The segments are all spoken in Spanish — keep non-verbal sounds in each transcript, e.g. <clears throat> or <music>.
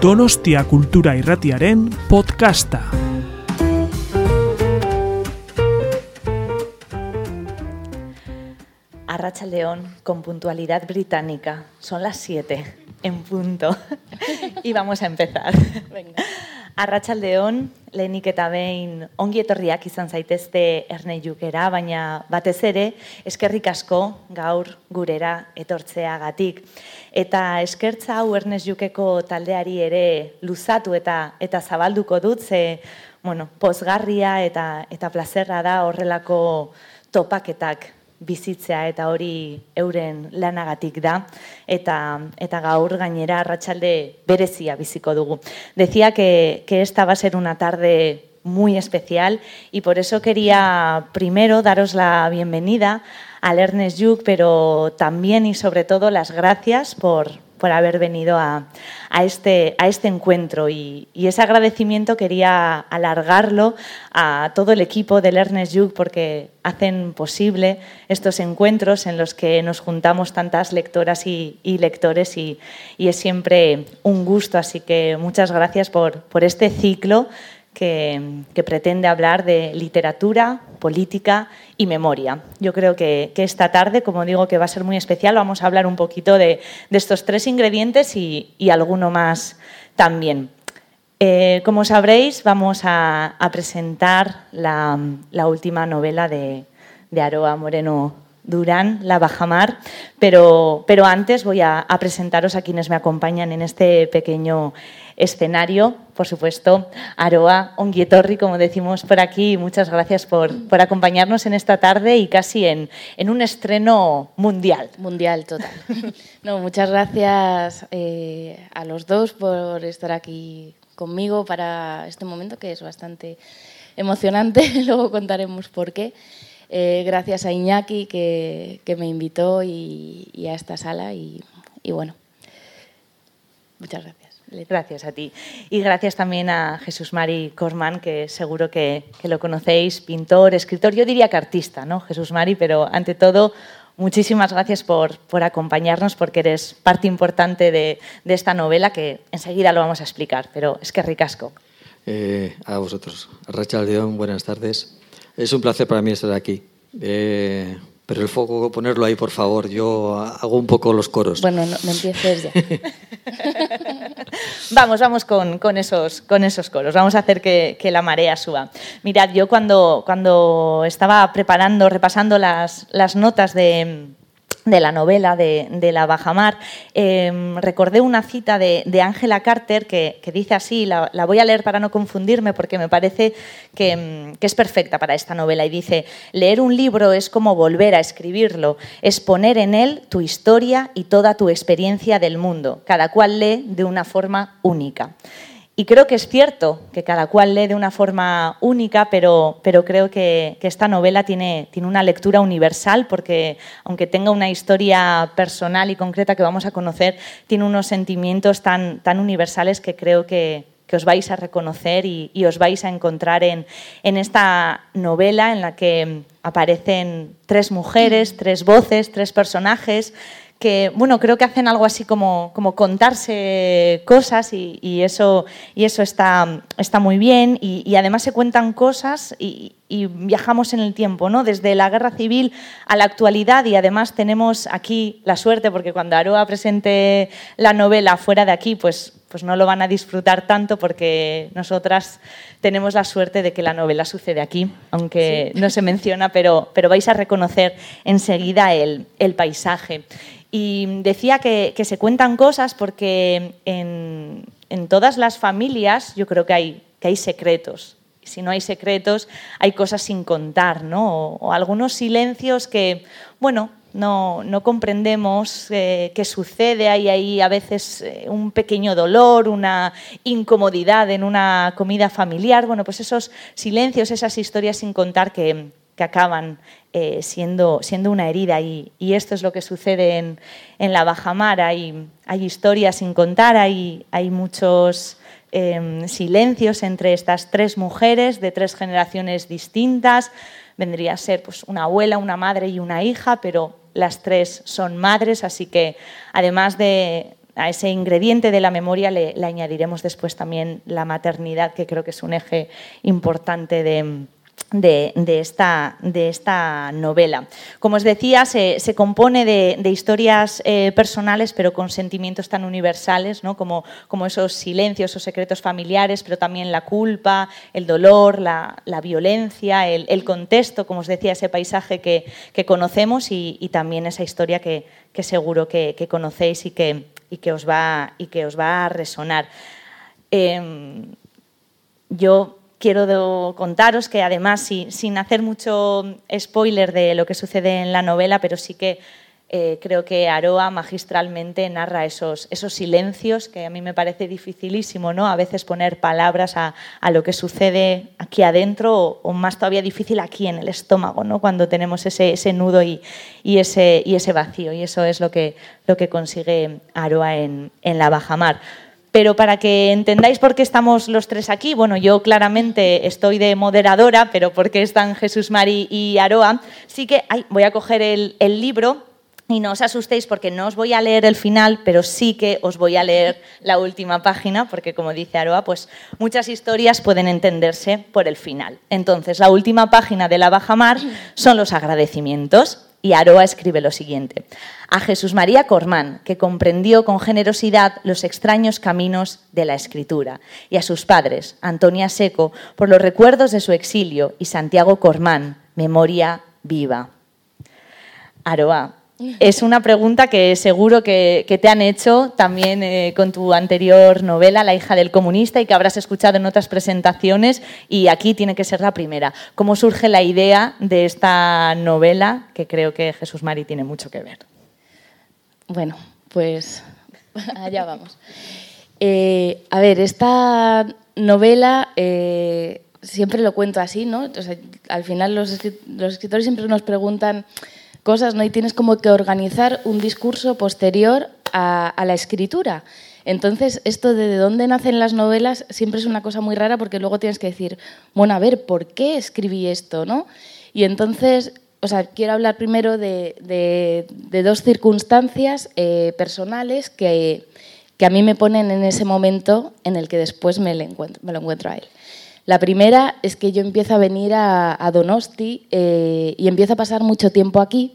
Donostia Kultura Irratiaren podcasta. Arrachaldeón con puntualidad británica. Son las 7 en punto. <laughs> y vamos a empezar. Venga. Arratsaldeon, lehenik eta behin ongi etorriak izan zaitezte erne jukera, baina batez ere eskerrik asko gaur gurera etortzeagatik. Eta eskertza hau ernez jukeko taldeari ere luzatu eta eta zabalduko dut, ze bueno, posgarria eta, eta plazerra da horrelako topaketak bizitzea eta hori euren lanagatik da eta eta gaur gainera arratsalde berezia biziko dugu. Decía que que esta va a ser una tarde muy especial y por eso quería primero daros la bienvenida al Ernest Yuk, pero también y sobre todo las gracias por por haber venido a, este, este encuentro y, ese agradecimiento quería alargarlo a todo el equipo del Ernest Yuk porque hacen posible estos encuentros en los que nos juntamos tantas lectoras y, lectores y, es siempre un gusto. Así que muchas gracias por este ciclo que, pretende hablar de literatura, política y memoria. Yo creo que, esta tarde, como digo, que va a ser muy especial, vamos a hablar un poquito de, estos tres ingredientes y, alguno más también. Eh, como sabréis, vamos a, presentar la, última novela de, Aroa Moreno Durán, La Bajamar, pero, pero antes voy a, a presentaros a quienes me acompañan en este pequeño escenario, por supuesto, Aroa Onguietorri, como decimos por aquí. Muchas gracias por, por acompañarnos en esta tarde y casi en, en, un estreno mundial. Mundial, total. <laughs> no, muchas gracias eh, a los dos por estar aquí conmigo para este momento que es bastante emocionante. <laughs> Luego contaremos por qué. Eh, gracias a Iñaki que, que me invitó y, a esta sala y bueno, muchas gracias. Gracias a ti. Y gracias también a Jesús Mari Corman, que seguro que, lo conocéis, pintor, escritor, yo diría que artista, ¿no? Jesús Mari, pero ante todo, muchísimas gracias por, por acompañarnos, porque eres parte importante de, esta novela, que enseguida lo vamos a explicar, pero es que ricasco. Eh, a vosotros. Rachel León, buenas tardes. Es un placer para mí estar aquí. Eh, pero el foco, ponerlo ahí, por favor. Yo hago un poco los coros. Bueno, no, empieces ya. <laughs> vamos, vamos con, con, esos, con esos coros. Vamos a hacer que, que, la marea suba. Mirad, yo cuando, cuando estaba preparando, repasando las, las notas de de la novela de, la Bajamar, eh, recordé una cita de Ángela Carter que, dice así, la, voy a leer para no confundirme porque me parece que, que, es perfecta para esta novela, y dice, leer un libro es como volver a escribirlo, es poner en él tu historia y toda tu experiencia del mundo, cada cual lee de una forma única. Y creo que es cierto que cada cual lee de una forma única, pero, pero creo que, esta novela tiene, tiene una lectura universal porque, aunque tenga una historia personal y concreta que vamos a conocer, tiene unos sentimientos tan, tan universales que creo que, os vais a reconocer y, os vais a encontrar en, en, esta novela en la que aparecen tres mujeres, tres voces, tres personajes que bueno, creo que hacen algo así como, como contarse cosas y, eso, y eso está, está muy bien. Y, además se cuentan cosas y, viajamos en el tiempo, ¿no? desde la guerra civil a la actualidad y además tenemos aquí la suerte porque cuando Aroa presente la novela fuera de aquí, pues, pues no lo van a disfrutar tanto porque nosotras tenemos la suerte de que la novela sucede aquí, aunque no se menciona, pero, pero vais a reconocer enseguida el, el paisaje. Y decía que, se cuentan cosas porque en, todas las familias yo creo que hay, que hay secretos. Y si no hay secretos, hay cosas sin contar, ¿no? O, algunos silencios que, bueno, no, no comprendemos eh, qué sucede. Hay ahí a veces eh, un pequeño dolor, una incomodidad en una comida familiar. Bueno, pues esos silencios, esas historias sin contar que, que acaban eh, siendo, siendo una herida. Y, esto es lo que sucede en, en la Bajamar. Hay, hay historias sin contar, hay, hay muchos em, silencios entre estas tres mujeres de tres generaciones distintas. Vendría a ser pues, una abuela, una madre y una hija, pero las tres son madres, así que además de, a ese ingrediente de la memoria le, añadiremos después también la maternidad, que creo que es un eje importante de, esta, de esta, novela. Como os decía, se, compone de, historias eh, personales, pero con sentimientos tan universales, ¿no? como, como, esos silencios o secretos familiares, pero también la culpa, el dolor, la, violencia, el, contexto, como os decía, ese paisaje que, conocemos y, también esa historia que, seguro que, conocéis y que, y que, os, va, y que os va a resonar. Em, yo quiero contaros que además, sin hacer mucho spoiler de lo que sucede en la novela, pero sí que eh, creo que Aroa magistralmente narra esos, silencios que a mí me parece dificilísimo, ¿no? A veces poner palabras a, lo que sucede aquí adentro o, más todavía difícil aquí en el estómago, ¿no? Cuando tenemos ese, nudo y, ese, vacío. Y eso es lo que, lo que consigue Aroa en, en la bajamar. Pero para que entendáis por qué estamos los tres aquí, bueno, yo claramente estoy de moderadora, pero porque están Jesús Mari y Aroa, sí que voy a coger el, el libro y no os asustéis porque no os voy a leer el final, pero sí que os voy a leer la última página, porque como dice Aroa, pues muchas historias pueden entenderse por el final. Entonces, la última página de la Baja Mar son los agradecimientos. Y Aroa escribe lo siguiente. A Jesús María Cormán, que comprendió con generosidad los extraños caminos de la escritura, y a sus padres, Antonia Seco, por los recuerdos de su exilio, y Santiago Cormán, memoria viva. Aroa, es una pregunta que seguro que, te han hecho también eh, con tu anterior novela, La hija del comunista, y que habrás escuchado en otras presentaciones, y aquí tiene que ser la primera. ¿Cómo surge la idea de esta novela, que creo que Jesús Mari tiene mucho que ver? Bueno, pues <laughs> allá vamos. Eh, a ver, esta novela... Eh, siempre lo cuento así, ¿no? al final los escritores siempre nos preguntan cosas, ¿no? Y tienes como que organizar un discurso posterior a, la escritura. Entonces, esto de, de dónde nacen las novelas siempre es una cosa muy rara porque luego tienes que decir, bueno, a ver, ¿por qué escribí esto? ¿no? Y entonces, o sea, quiero hablar primero de, dos circunstancias eh, personales que, que, a mí me ponen en ese momento en el que después me, lo encuentro a él. La primera es que yo empiezo a venir a, Donosti eh, y empiezo a pasar mucho tiempo aquí.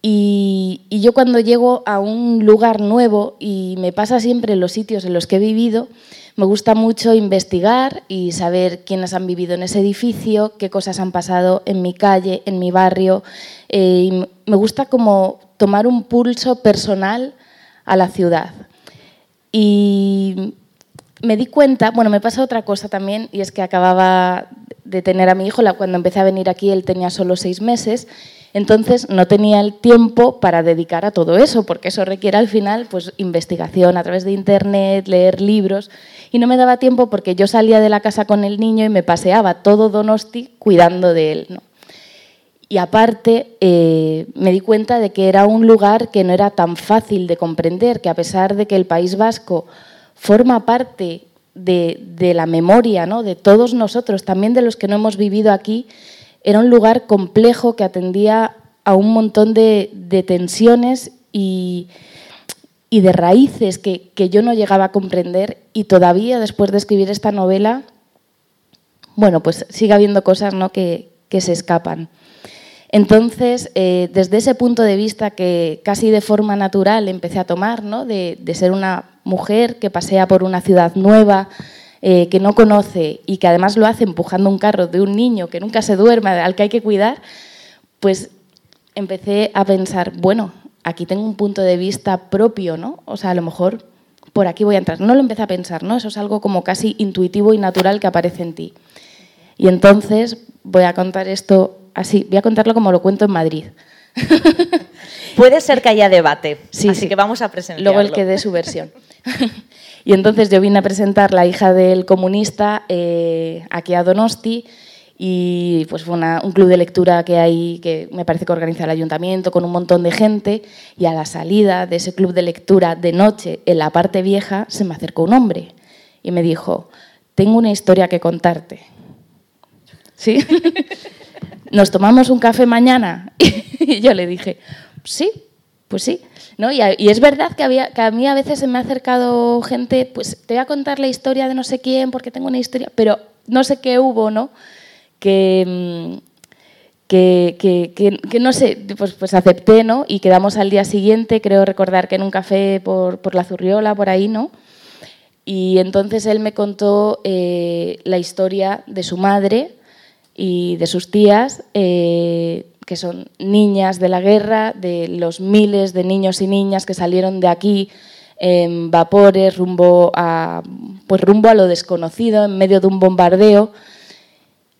Y, yo cuando llego a un lugar nuevo y me pasa siempre en los sitios en los que he vivido, me gusta mucho investigar y saber quiénes han vivido en ese edificio, qué cosas han pasado en mi calle, en mi barrio. Eh, me gusta como tomar un pulso personal a la ciudad. Y me di cuenta, bueno, me pasa otra cosa también, y es que acababa de tener a mi hijo, cuando empecé a venir aquí él tenía solo seis meses, entonces no tenía el tiempo para dedicar a todo eso, porque eso requiere al final pues, investigación a través de internet, leer libros, y no me daba tiempo porque yo salía de la casa con el niño y me paseaba todo Donosti cuidando de él. Y aparte eh, me di cuenta de que era un lugar que no era tan fácil de comprender, que a pesar de que el País Vasco forma parte de, la memoria ¿no? de todos nosotros, también de los que no hemos vivido aquí, era un lugar complejo que atendía a un montón de, tensiones y, de raíces que, yo no llegaba a comprender y todavía después de escribir esta novela, bueno, pues sigue habiendo cosas ¿no? que, se escapan. Entonces, eh, desde ese punto de vista que casi de forma natural empecé a tomar, ¿no? de, ser una mujer que pasea por una ciudad nueva, eh, que no conoce y que además lo hace empujando un carro de un niño que nunca se duerme, al que hay que cuidar, pues empecé a pensar, bueno, aquí tengo un punto de vista propio, ¿no? O sea, a lo mejor por aquí voy a entrar. No lo empecé a pensar, ¿no? Eso es algo como casi intuitivo y natural que aparece en ti. Y entonces voy a contar esto así, voy a contarlo como lo cuento en Madrid. <laughs> Puede ser que haya debate, sí, así que vamos a presentarlo. Luego el que dé su versión. <laughs> y entonces yo vine a presentar La hija del comunista eh, aquí a Donosti y pues fue un club de lectura que hay, que me parece que organiza el ayuntamiento con un montón de gente y a la salida de ese club de lectura de noche en la parte vieja se me acercó un hombre y me dijo, tengo una historia que contarte. ¿Sí? <laughs> ¿Nos tomamos un café mañana? <laughs> y yo le dije, sí, pues sí, ¿no? Y, es verdad que, había, que a mí a veces se me ha acercado gente, pues te voy a contar la historia de no sé quién porque tengo una historia, pero no sé qué hubo, ¿no? Que, mm, que, que, que, no sé, pues, pues acepté, ¿no? Y quedamos al día siguiente, creo recordar que en un café por, por la Zurriola, por ahí, ¿no? Y entonces él me contó eh, la historia de su madre y de sus tías, eh, que son niñas de la guerra, de los miles de niños y niñas que salieron de aquí en vapores rumbo a, pues rumbo a lo desconocido, en medio de un bombardeo.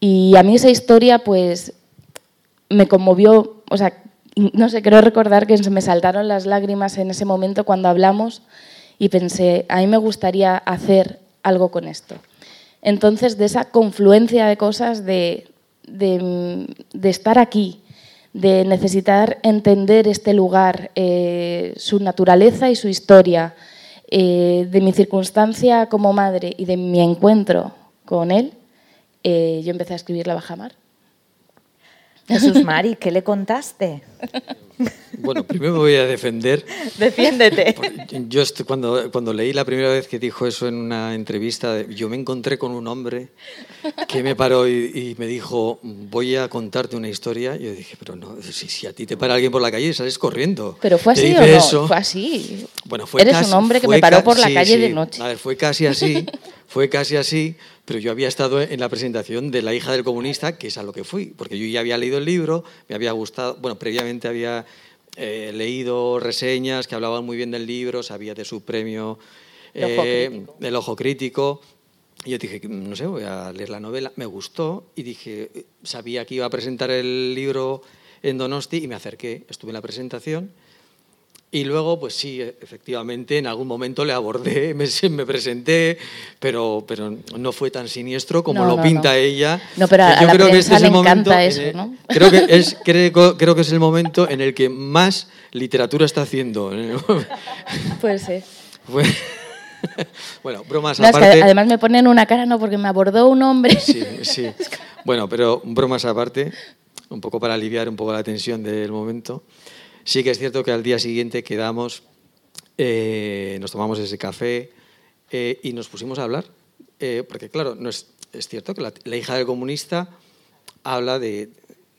Y a mí esa historia pues me conmovió, o sea, no sé, creo recordar que me saltaron las lágrimas en ese momento cuando hablamos y pensé, a mí me gustaría hacer algo con esto. Entonces, de esa confluencia de cosas, de, de, estar aquí, de necesitar entender este lugar, eh, su naturaleza y su historia, eh, de mi circunstancia como madre y de mi encuentro con él, eh, yo empecé a escribir La Bajamar. Jesús Mari, ¿qué le contaste? Bueno, primero me voy a defender. Defiéndete. Yo cuando, cuando leí la primera vez que dijo eso en una entrevista, yo me encontré con un hombre que me paró y, me dijo, voy a contarte una historia. Y yo dije, pero no, si, si, a ti te para alguien por la calle, sales corriendo. Pero fue así o no? Eso? Fue así. Bueno, fue Eres casi, un hombre que me paró por la sí, calle sí. de noche. A ver, fue casi así, <laughs> fue casi así, pero yo había estado en la presentación de La hija del comunista, que es a lo que fui, porque yo ya había leído el libro, me había gustado, bueno, previamente había eh, leído reseñas que hablaban muy bien del libro, sabía de su premio El ojo eh, crítico. El Ojo Crítico. Y yo dije, no sé, voy a leer la novela. Me gustó y dije, sabía que iba a presentar el libro en Donosti y me acerqué, estuve en la presentación. Y luego, pues sí, efectivamente, en algún momento le abordé, <laughs> me, me presenté, pero, pero no fue tan siniestro como No, lo no, pinta no. ella. No, pero a Yo la creo que este es el momento eso, el- ¿no? Creo que, es, <laughs> creo, creo que es el momento en el que más literatura está haciendo. <laughs> Puede ser. Fue- bueno, bromas No, es que aparte. además me ponen una cara, no, porque me abordó un hombre. Sí, sí. Bueno, pero bromas aparte, un poco para aliviar un poco la tensión del momento. Sí que es cierto que al día siguiente quedamos, eh, nos tomamos ese café eh, y nos pusimos a hablar. Eh, porque claro, no es, es cierto que la, la hija del comunista habla de,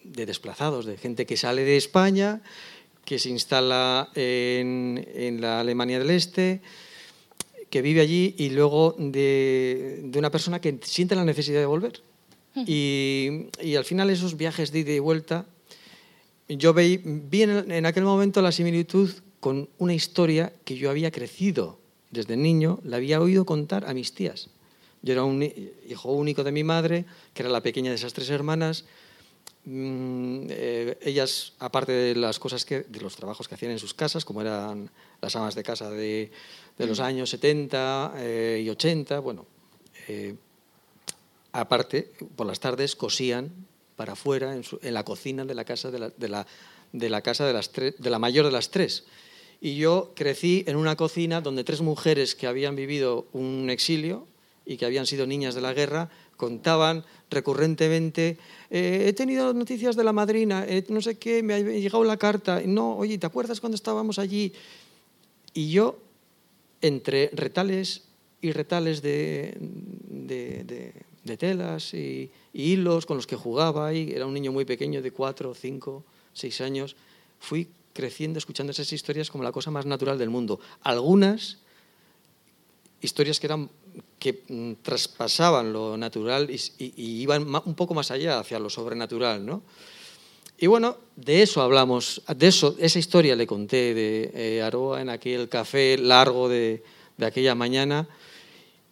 de desplazados, de gente que sale de España, que se instala en, en la Alemania del Este, que vive allí y luego de, de una persona que siente la necesidad de volver. Y, y al final esos viajes de ida y vuelta, yo veí, vi en, en aquel momento la similitud con una historia que yo había crecido desde niño, la había oído contar a mis tías. Yo era un hi- hijo único de mi madre, que era la pequeña de esas tres hermanas. Mm, eh, ellas, aparte de las cosas que, de los trabajos que hacían en sus casas, como eran las amas de casa de, de los años 70 eh, y 80, bueno, eh, aparte, por las tardes cosían para afuera, en, la cocina de la casa de la, de la- casa de, las de la mayor de las tres. Y yo crecí en una cocina donde tres mujeres que habían vivido un exilio y que habían sido niñas de la guerra contaban recurrentemente, eh, he tenido noticias de la madrina, eh, no sé qué, me ha llegado la carta, no, oye, ¿te acuerdas cuando estábamos allí? Y yo, entre retales y retales de- de telas y, hilos con los que jugaba, y era un niño muy pequeño de cuatro, cinco, seis años, fui creciendo escuchando esas historias como la cosa más natural del mundo. Algunas historias que eran que mm, traspasaban lo natural y, iban un poco más allá hacia lo sobrenatural, ¿no? Y bueno, de eso hablamos, de eso, esa historia le conté de eh, Aroa en aquel café largo de, de aquella mañana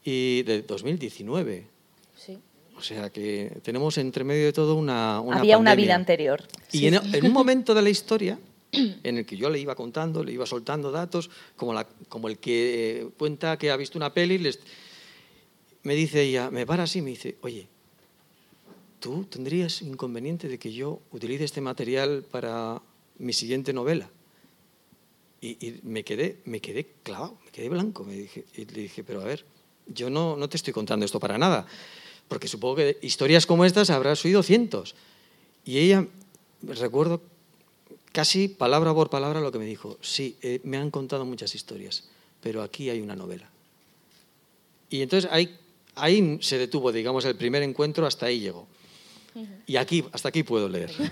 y de 2019. Sí. O sea que tenemos entre medio de todo una, una Había una pandemia. vida anterior. Y en, en un momento de la historia <clears throat> en el que yo le iba contando, le iba soltando datos, como, la- como el que eh, cuenta que ha visto una peli, les- me dice ella, me para así y me dice, oye, ¿tú tendrías inconveniente de que yo utilice este material para mi siguiente novela? Y, y me, quedé, me quedé clavado, me quedé blanco. Me dije, y le dije, pero a ver, yo no, no te estoy contando esto para nada, porque supongo que historias como estas habrás oído cientos. Y ella, recuerdo casi palabra por palabra lo que me dijo. Sí, eh, me han contado muchas historias, pero aquí hay una novela. Y entonces ahí, ahí se detuvo, digamos, el primer encuentro, hasta ahí llegó. Y aquí, hasta aquí puedo leer. <laughs>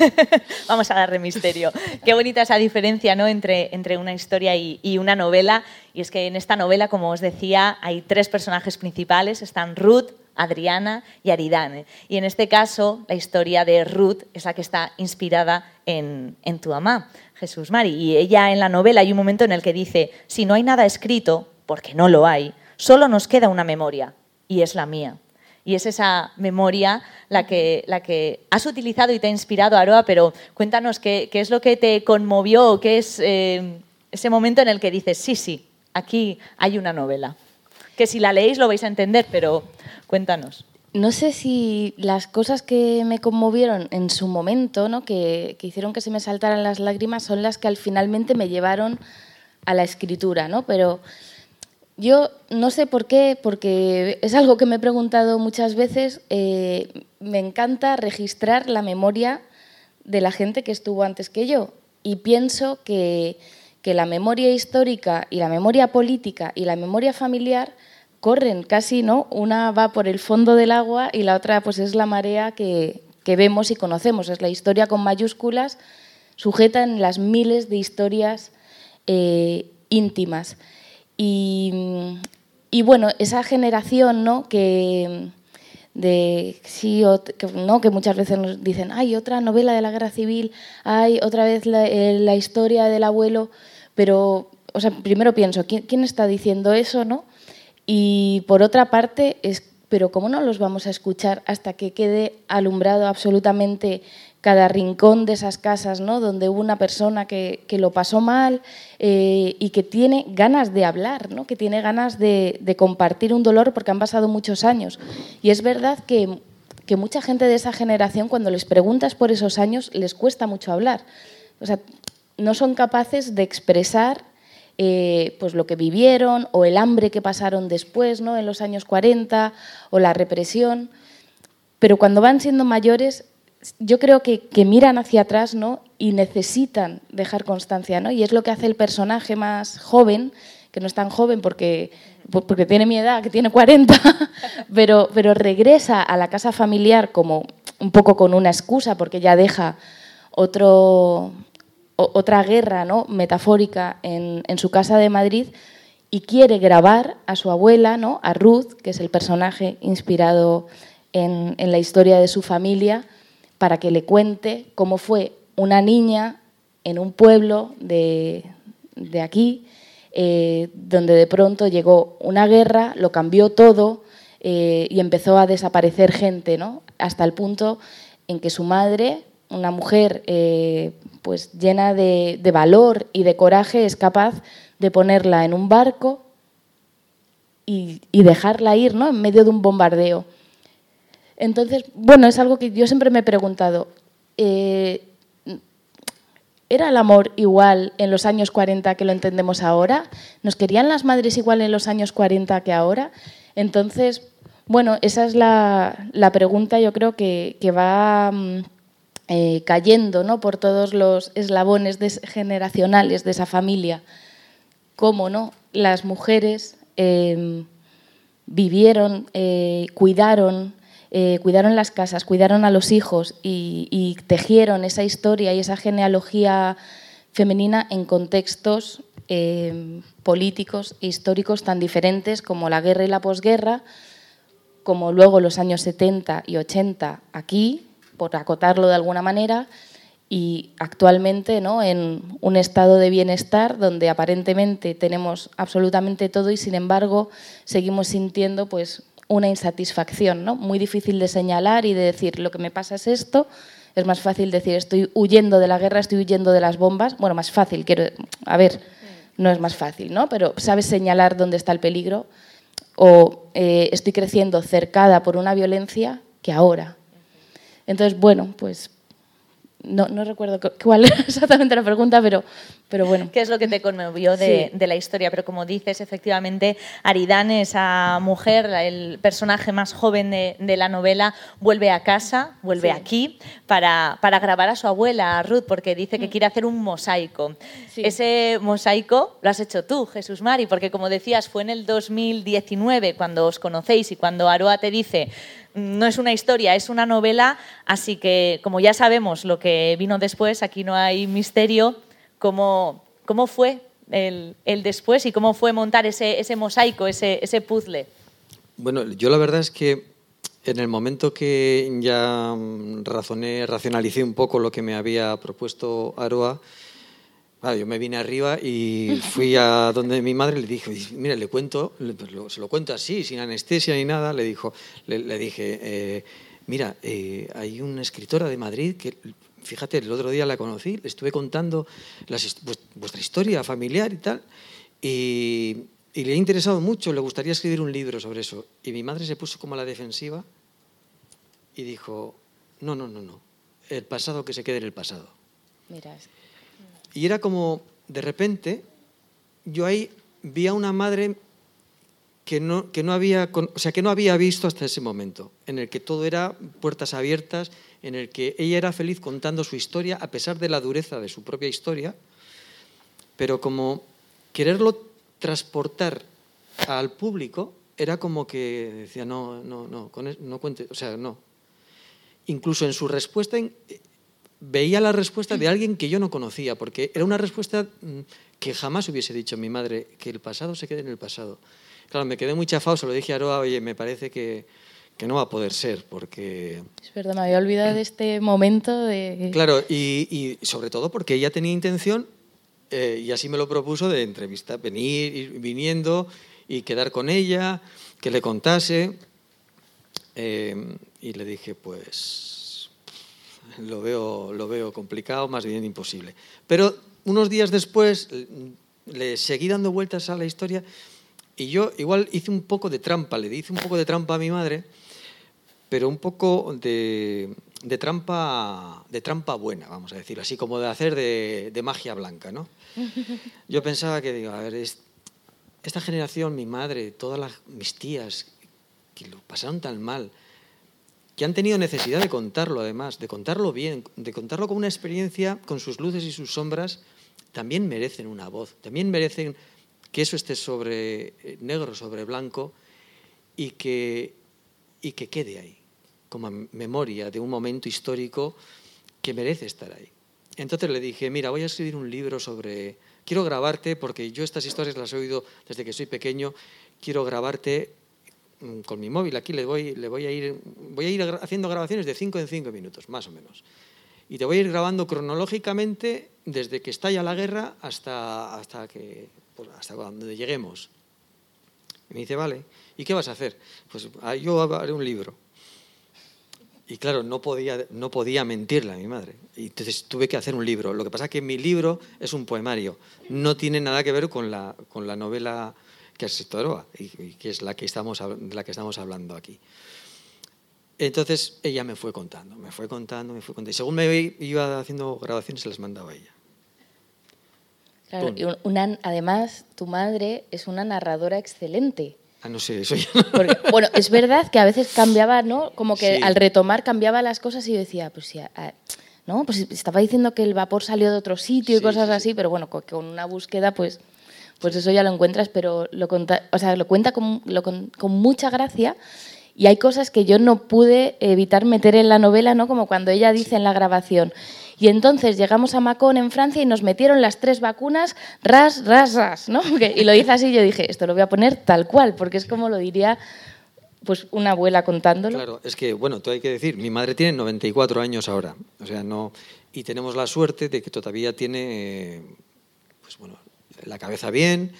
<laughs> Vamos a darle misterio. Qué bonita esa diferencia ¿no? entre, entre una historia y, una novela. Y es que en esta novela, como os decía, hay tres personajes principales. Están Ruth, Adriana y Aridane. Y en este caso, la historia de Ruth es la que está inspirada en, en tu mamá, Jesús Mari. Y ella en la novela hay un momento en el que dice, si no hay nada escrito, porque no lo hay, solo nos queda una memoria, y es la mía. Y es esa memoria la que, la que has utilizado y te ha inspirado, Aroa, pero cuéntanos qué, qué es lo que te conmovió, qué es eh, ese momento en el que dices, sí, sí, aquí hay una novela. Que si la leéis lo vais a entender, pero cuéntanos. No sé si las cosas que me conmovieron en su momento, ¿no? que, que hicieron que se me saltaran las lágrimas, son las que al finalmente me llevaron a la escritura, ¿no? Pero yo no sé por qué, porque es algo que me he preguntado muchas veces. Eh, me encanta registrar la memoria de la gente que estuvo antes que yo y pienso que, que, la memoria histórica y la memoria política y la memoria familiar corren casi, ¿no? Una va por el fondo del agua y la otra pues es la marea que, que vemos y conocemos. Es la historia con mayúsculas sujeta en las miles de historias eh, íntimas. Y, bueno, esa generación ¿no? que, de, sí, que, ¿no? que muchas veces nos dicen, hay otra novela de la guerra civil, hay otra vez la, eh, la historia del abuelo, pero o sea, primero pienso, ¿quién, ¿quién, está diciendo eso? ¿no? Y por otra parte, es, pero ¿cómo no los vamos a escuchar hasta que quede alumbrado absolutamente cada rincón de esas casas, ¿no? donde hubo una persona que, que lo pasó mal eh, y que tiene ganas de hablar, ¿no? que tiene ganas de, de, compartir un dolor porque han pasado muchos años. Y es verdad que, que, mucha gente de esa generación, cuando les preguntas por esos años, les cuesta mucho hablar. O sea, no son capaces de expresar eh, pues lo que vivieron o el hambre que pasaron después, ¿no? en los años 40, o la represión. Pero cuando van siendo mayores yo creo que, miran hacia atrás ¿no? y necesitan dejar constancia. ¿no? Y es lo que hace el personaje más joven, que no es tan joven porque, tiene mi edad, que tiene 40, <laughs> pero, regresa a la casa familiar como un poco con una excusa, porque ya deja otra guerra ¿no? metafórica en, en su casa de Madrid y quiere grabar a su abuela, ¿no? a Ruth, que es el personaje inspirado en, en la historia de su familia, para que le cuente cómo fue una niña en un pueblo de, de aquí, eh, donde de pronto llegó una guerra, lo cambió todo eh, y empezó a desaparecer gente, ¿no? hasta el punto en que su madre, una mujer eh, pues llena de, de valor y de coraje, es capaz de ponerla en un barco y, y dejarla ir ¿no? en medio de un bombardeo. Entonces, bueno, es algo que yo siempre me he preguntado. Eh, ¿Era el amor igual en los años 40 que lo entendemos ahora? ¿Nos querían las madres igual en los años 40 que ahora? Entonces, bueno, esa es la, pregunta yo creo que, va mm, eh, cayendo ¿no? por todos los eslabones generacionales de esa familia. ¿Cómo no? Las mujeres eh, vivieron, cuidaron, eh, cuidaron las casas, cuidaron a los hijos y, tejieron esa historia y esa genealogía femenina en contextos eh, políticos e históricos tan diferentes como la guerra y la posguerra, como luego los años 70 y 80 aquí, por acotarlo de alguna manera, y actualmente ¿no? en un estado de bienestar donde aparentemente tenemos absolutamente todo y sin embargo seguimos sintiendo pues una insatisfacción, ¿no? Muy difícil de señalar y de decir lo que me pasa es esto. Es más fácil decir estoy huyendo de la guerra, estoy huyendo de las bombas. Bueno, más fácil, quiero. A ver, no es más fácil, ¿no? Pero sabes señalar dónde está el peligro. O eh, estoy creciendo cercada por una violencia que ahora. Entonces, bueno, pues no, no recuerdo cuál <laughs> era exactamente la pregunta, pero, pero bueno. ¿Qué es lo que te conmovió de, de, la historia? Pero como dices, efectivamente, Aridane, esa mujer, el personaje más joven de, de la novela, vuelve a casa, vuelve sí. aquí, para, para, grabar a su abuela, Ruth, porque dice que mm. quiere hacer un mosaico. Sí. Ese mosaico lo has hecho tú, Jesús Mari, porque como decías, fue en el 2019 cuando os conocéis y cuando Aroa te dice no es una historia, es una novela, así que como ya sabemos lo que vino después, aquí no hay misterio, cómo, cómo fue el, el, después y cómo fue montar ese, ese mosaico, ese, ese puzzle. Bueno, yo la verdad es que en el momento que ya razoné, racionalicé un poco lo que me había propuesto Aroa, Yo me vine arriba y fui a donde mi madre le dije, mira, le cuento, se lo cuento así, sin anestesia ni nada, le, dijo, le, dije, eh, mira, eh, hay una escritora de Madrid que, fíjate, el otro día la conocí, le estuve contando vuestra historia familiar y tal, y, le ha interesado mucho, le gustaría escribir un libro sobre eso. Y mi madre se puso como a la defensiva y dijo, no, no, no, no, el pasado que se quede en el pasado. Mira, y era como, de repente, yo ahí vi a una madre que no, que no, había, o sea, que no había visto hasta ese momento, en el que todo era puertas abiertas, en el que ella era feliz contando su historia, a pesar de la dureza de su propia historia, pero como quererlo transportar al público era como que decía, no, no, no, no cuente, o sea, no. Incluso en su respuesta veía la respuesta de alguien que yo no conocía, porque era una respuesta mm, que jamás hubiese dicho mi madre, que el pasado se quede en el pasado. Claro, me quedé muy chafado, se lo dije a Aroa, oye, me parece que, que no va a poder ser, porque... Es verdad, me había olvidado de este momento de... Claro, y, y sobre todo porque ella tenía intención, eh, y así me lo propuso, de entrevistar, venir, ir viniendo y quedar con ella, que le contase. Eh, y le dije, pues lo veo, lo veo complicado, más bien imposible. Pero unos días después le seguí dando vueltas a la historia y yo igual hice un poco de trampa, le hice un poco de trampa a mi madre, pero un poco de, de trampa, de trampa buena, vamos a decir, así como de hacer de, de magia blanca. ¿no? Yo pensaba que, digo, a ver, es, esta generación, mi madre, todas las, mis tías, que lo pasaron tan mal, que han tenido necesidad de contarlo además, de contarlo bien, de contarlo con una experiencia, con sus luces y sus sombras, también merecen una voz, también merecen que eso esté sobre eh, negro, sobre blanco y que, y que quede ahí, como memoria de un momento histórico que merece estar ahí. Entonces le dije, mira, voy a escribir un libro sobre, quiero grabarte, porque yo estas historias las he oído desde que soy pequeño, quiero grabarte con mi móvil aquí le voy, le voy a ir, voy a ir haciendo grabaciones de 5 en 5 minutos, más o menos. Y te voy a ir grabando cronológicamente desde que estalla la guerra hasta, hasta, que, pues, hasta cuando lleguemos. Y me dice, vale, ¿y qué vas a hacer? Pues ah, yo haré un libro. Y claro, no podía, no podía mentirle a mi madre. Y entonces tuve que hacer un libro. Lo que pasa es que mi libro es un poemario. No tiene nada que ver con la, con la novela que es Toroa, y, y que es la que, estamos, de la que estamos hablando aquí. Entonces ella me fue contando, me fue contando, me fue contando. Y según me iba haciendo grabaciones, se las mandaba ella. Claro, y una, además, tu madre es una narradora excelente. Ah, no sé, eso ya. Porque, bueno, es verdad que a veces cambiaba, ¿no? Como que sí. al retomar cambiaba las cosas y yo decía, pues sí, ¿no? Pues estaba diciendo que el vapor salió de otro sitio y cosas sí, así, pero bueno, con una búsqueda, pues pues eso ya lo encuentras, pero lo, conta, o sea, lo cuenta con, lo, con, con, mucha gracia y hay cosas que yo no pude evitar meter en la novela, ¿no? como cuando ella dice en la grabación. Y entonces llegamos a Macón en Francia y nos metieron las tres vacunas, ras, ras, ras, ¿no? <laughs> Y lo dice así, yo dije, esto lo voy a poner tal cual, porque es como lo diría pues una abuela contándolo. Claro, es que, bueno, tú hay que decir, mi madre tiene 94 años ahora, o sea, no... Y tenemos la suerte de que todavía tiene, pues bueno, la cabeza bien,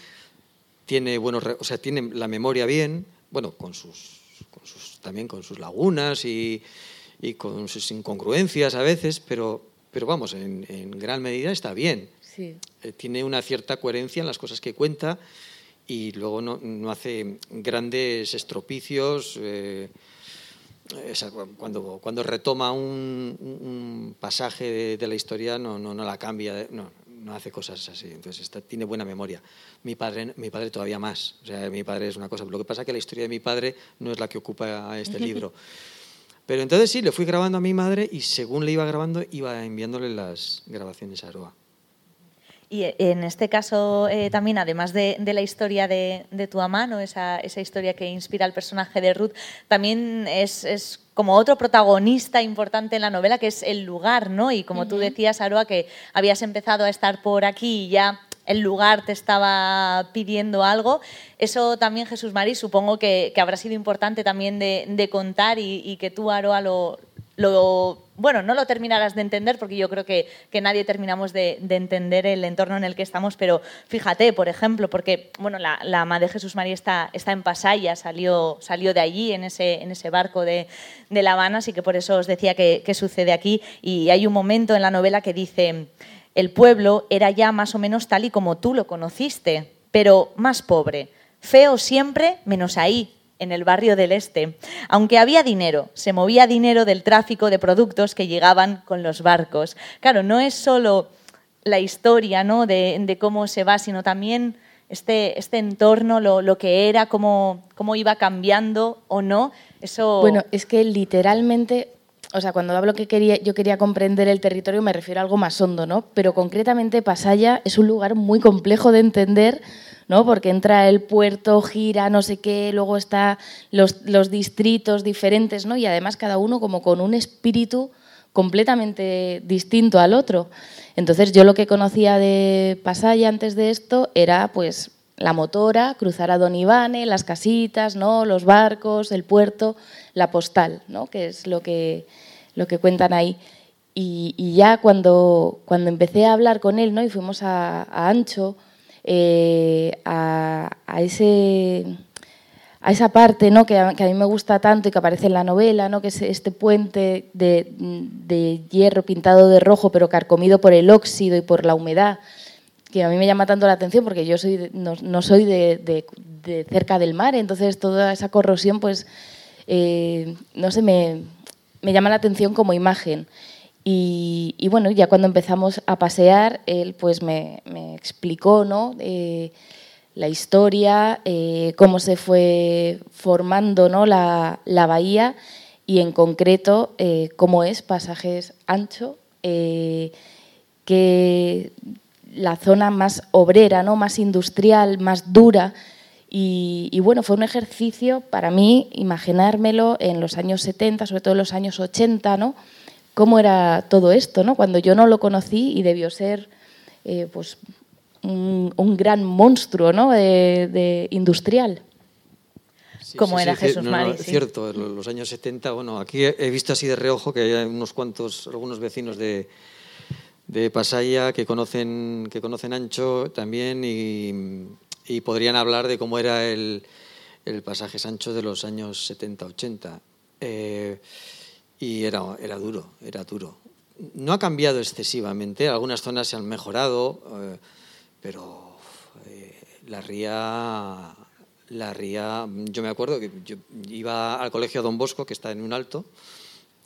tiene buenos, o sea, tiene la memoria bien, bueno, con sus, con sus también con sus lagunas y, y, con sus incongruencias a veces, pero, pero vamos, en, en gran medida está bien. Sí. Eh, tiene una cierta coherencia en las cosas que cuenta y luego no, no hace grandes estropicios. Eh, cuando, cuando retoma un, pasaje de, la historia no, no, no la cambia, no, no hace cosas así. Entonces tiene buena memoria. Mi padre, mi padre todavía más. O sea, mi padre es una cosa. Lo que pasa es que la historia de mi padre no es la que ocupa este <laughs> libro. Pero entonces sí, le fui grabando a mi madre y según le iba grabando, iba enviándole las grabaciones a Aroa. Y en este caso eh, también, además de, la historia de, tu mamá, ¿no? esa, esa, historia que inspira al personaje de Ruth, también es, es, como otro protagonista importante en la novela, que es el lugar, ¿no? Y como tú decías, Aroa, que habías empezado a estar por aquí y ya el lugar te estaba pidiendo algo. Eso también, Jesús Mari, supongo que, habrá sido importante también de, contar y, y, que tú, Aroa, lo, lo, bueno, no lo terminarás de entender porque yo creo que, nadie terminamos de, entender el entorno en el que estamos, pero fíjate, por ejemplo, porque bueno, la, la ama de Jesús María está, en Pasaya, salió, salió de allí, en ese, en ese barco de, La Habana, así que por eso os decía que, que sucede aquí. Y hay un momento en la novela que dice, el pueblo era ya más o menos tal y como tú lo conociste, pero más pobre, feo siempre menos ahí, en el barrio del Este. Aunque había dinero, se movía dinero del tráfico de productos que llegaban con los barcos. Claro, no es solo la historia ¿no? de, cómo se va, sino también este, este entorno, lo, que era, cómo, cómo iba cambiando o no. Eso... Bueno, es que literalmente o sea, cuando hablo que quería, yo quería comprender el territorio me refiero a algo más hondo, ¿no? Pero concretamente Pasaya es un lugar muy complejo de entender ¿no? porque entra el puerto, gira, no sé qué, luego están los, los, distritos diferentes, ¿no? y además cada uno como con un espíritu completamente distinto al otro. Entonces yo lo que conocía de Pasaya antes de esto era pues la motora, cruzar a Don Ivane, las casitas, ¿no? los barcos, el puerto, la postal, ¿no? que es lo que, lo que cuentan ahí. Y, ya cuando, cuando empecé a hablar con él ¿no? y fuimos a, a Ancho, eh, a, ese, a esa parte ¿no? que, a, mí me gusta tanto y que aparece en la novela, ¿no? que es este puente de, hierro pintado de rojo pero carcomido por el óxido y por la humedad, que a mí me llama tanto la atención porque yo soy no, soy de, cerca del mar, entonces toda esa corrosión pues, eh, no sé, me, me llama la atención como imagen. Y, bueno, ya cuando empezamos a pasear, él pues me, explicó ¿no? Eh, la historia, eh, cómo se fue formando ¿no? la, bahía y en concreto cómo es Pasajes Ancho, que la zona más obrera, ¿no? más industrial, más dura. Y, y, bueno, fue un ejercicio para mí imaginármelo en los años 70, sobre todo en los años 80, ¿no? cómo era todo esto, ¿no? cuando yo no lo conocí y debió ser eh, pues, un, gran monstruo ¿no? de, industrial. como era Jesús no, Es cierto, en los años 70, bueno, aquí he visto así de reojo que hay unos cuantos, algunos vecinos de, de Pasaya que conocen, que conocen Ancho también y, podrían hablar de cómo era el, el pasaje Sancho de los años 70-80. Y era, era duro, era duro. No ha cambiado excesivamente, algunas zonas se han mejorado, eh, pero eh, la ría, la ría, yo me acuerdo que yo iba al colegio Don Bosco, que está en un alto,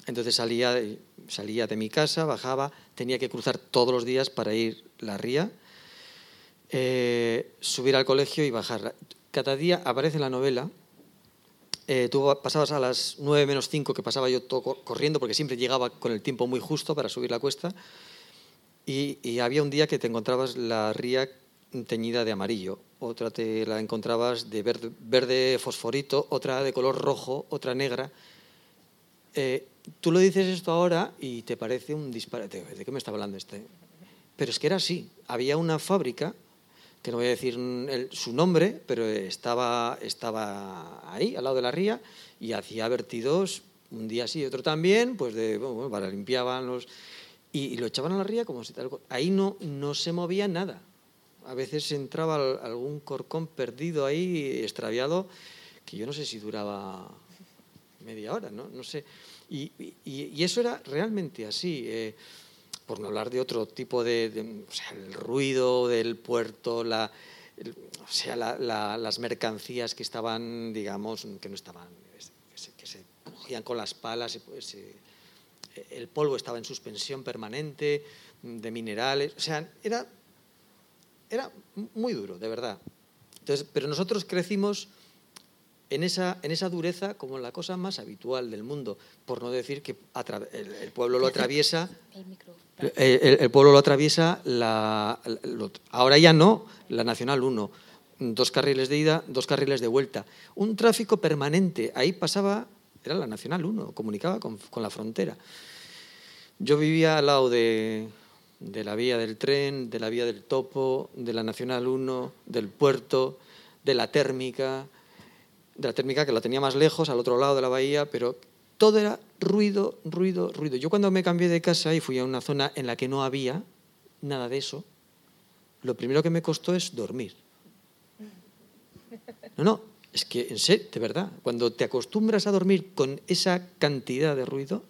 entonces salía, salía de mi casa, bajaba, tenía que cruzar todos los días para ir la ría, eh, subir al colegio y bajar. Cada día aparece en la novela eh, tú pasabas a las 9 menos 5, que pasaba yo todo corriendo, porque siempre llegaba con el tiempo muy justo para subir la cuesta, y, había un día que te encontrabas la ría teñida de amarillo, otra te la encontrabas de verde, fosforito, otra de color rojo, otra negra. Eh, tú lo dices esto ahora y te parece un disparate. ¿De qué me está hablando este? Pero es que era así. Había una fábrica que no voy a decir su nombre, pero estaba, estaba ahí, al lado de la ría, y hacía vertidos un día sí y otro también, pues de, bueno, para limpiaban los... Y, lo echaban a la ría como si tal... Ahí no, no se movía nada. A veces entraba algún corcón perdido ahí, extraviado, que yo no sé si duraba media hora, no, no sé. Y, y, eso era realmente así. Eh, por no hablar de otro tipo de, o sea, el ruido del puerto, la, o sea, las mercancías que estaban, digamos, que no estaban, que se, cogían con las palas, pues, eh, el polvo estaba en suspensión permanente, de minerales, o sea, era, era muy duro, de verdad. Entonces, pero nosotros crecimos en esa, en esa dureza como la cosa más habitual del mundo, por no decir que el, pueblo lo atraviesa. El, pueblo lo atraviesa, la, ahora ya no, la Nacional 1, dos carriles de ida, dos carriles de vuelta. Un tráfico permanente, ahí pasaba, era la Nacional 1, comunicaba con, con la frontera. Yo vivía al lado de, de la vía del tren, de la vía del topo, de la Nacional 1, del puerto, de la térmica, de la térmica que la tenía más lejos, al otro lado de la bahía, pero todo era ruido, ruido, ruido. Yo cuando me cambié de casa y fui a una zona en la que no había nada de eso, lo primero que me costó es dormir. No, no, es que en serio, de verdad, cuando te acostumbras a dormir con esa cantidad de ruido,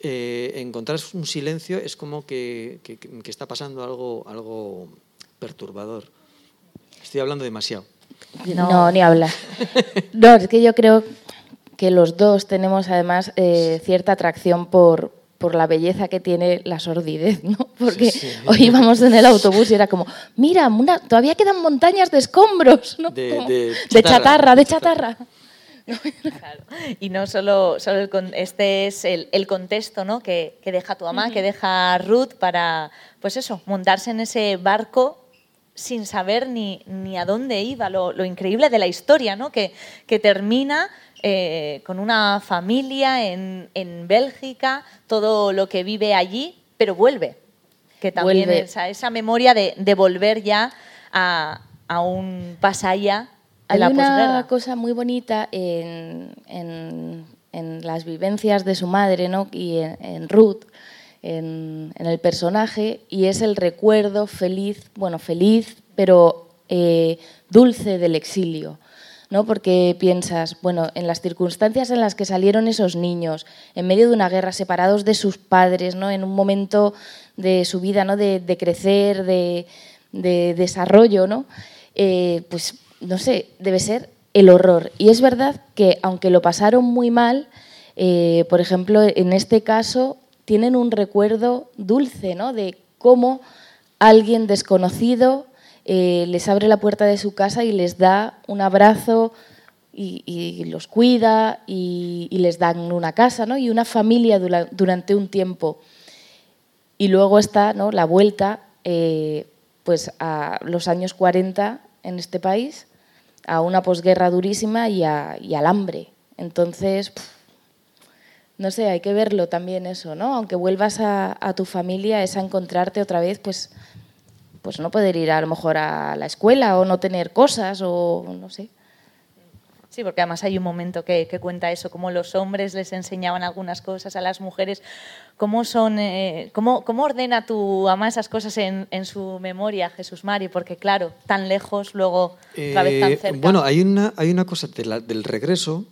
eh, encontrar un silencio es como que, está pasando algo, algo perturbador. Estoy hablando demasiado. No, ni habla. <laughs> No, es que yo creo que los dos tenemos además eh, cierta atracción por, por la belleza que tiene la sordidez, ¿no? Porque hoy íbamos en el autobús y era como, mira, todavía quedan montañas de escombros, ¿no? De, chatarra, de chatarra. Y no solo, solo este es el, contexto ¿no? que, deja tu mamá, que deja Ruth para, pues eso, montarse en ese barco sin saber ni, ni a dónde iba, lo, increíble de la historia, ¿no? que, que termina eh, con una familia en, en, Bélgica, todo lo que vive allí, pero vuelve. Que también Esa, esa, memoria de, de volver ya a, a un pasaya hay una cosa muy bonita en, en, las vivencias de su madre ¿no? y en, Ruth, en, el personaje, y es el recuerdo feliz, bueno, feliz, pero eh, dulce del exilio. ¿no? Porque piensas, bueno, en las circunstancias en las que salieron esos niños, en medio de una guerra, separados de sus padres, ¿no? En un momento de su vida, ¿no? De, crecer, de, desarrollo, ¿no? Eh, pues no sé, debe ser el horror. Y es verdad que aunque lo pasaron muy mal, eh, por ejemplo, en este caso tienen un recuerdo dulce, ¿no? De cómo alguien desconocido eh, les abre la puerta de su casa y les da un abrazo y, los cuida y, les dan una casa, ¿no? Y una familia durante un tiempo. Y luego está ¿no? la vuelta eh, pues a los años 40 en este país a una posguerra durísima y, al hambre. Entonces, no sé, hay que verlo también eso, ¿no? Aunque vuelvas a, tu familia, es a encontrarte otra vez, pues, pues no poder ir a lo mejor a la escuela o no tener cosas o no sé. Sí, porque además hay un momento que, cuenta eso, cómo los hombres les enseñaban algunas cosas a las mujeres, cómo, son, eh, cómo, cómo, ordena tu ama esas cosas en, su memoria, Jesús Mari, porque claro, tan lejos, luego otra vez tan eh, cerca. Bueno, hay una, hay una cosa del regreso,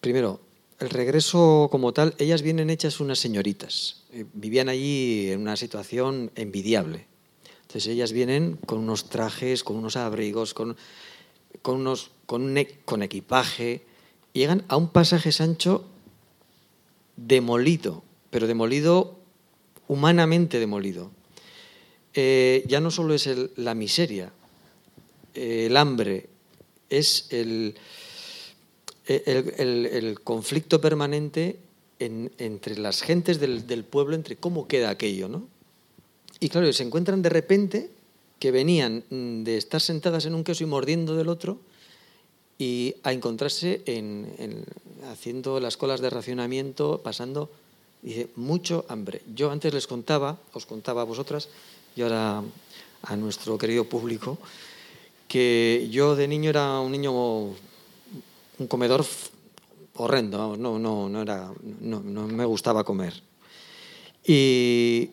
primero, el regreso como tal, ellas vienen hechas unas señoritas, eh, vivían allí en una situación envidiable. Entonces ellas vienen con unos trajes, con unos abrigos, con con, unos, con, e, con equipaje, llegan a un pasaje Sancho demolido, pero demolido, humanamente demolido. Eh, ya no solo es la miseria, eh, el hambre, es el, el, conflicto permanente entre las gentes del, del, pueblo, entre cómo queda aquello, ¿no? Y claro, se encuentran de repente que venían mm, de estar sentadas en un queso y mordiendo del otro y a encontrarse en, haciendo las colas de racionamiento, pasando dice, mucho hambre. Yo antes les contaba, os contaba a vosotras y ahora a nuestro querido público, que yo de niño era un niño, un comedor horrendo, no, no, no, era, no, no me gustaba comer. Y,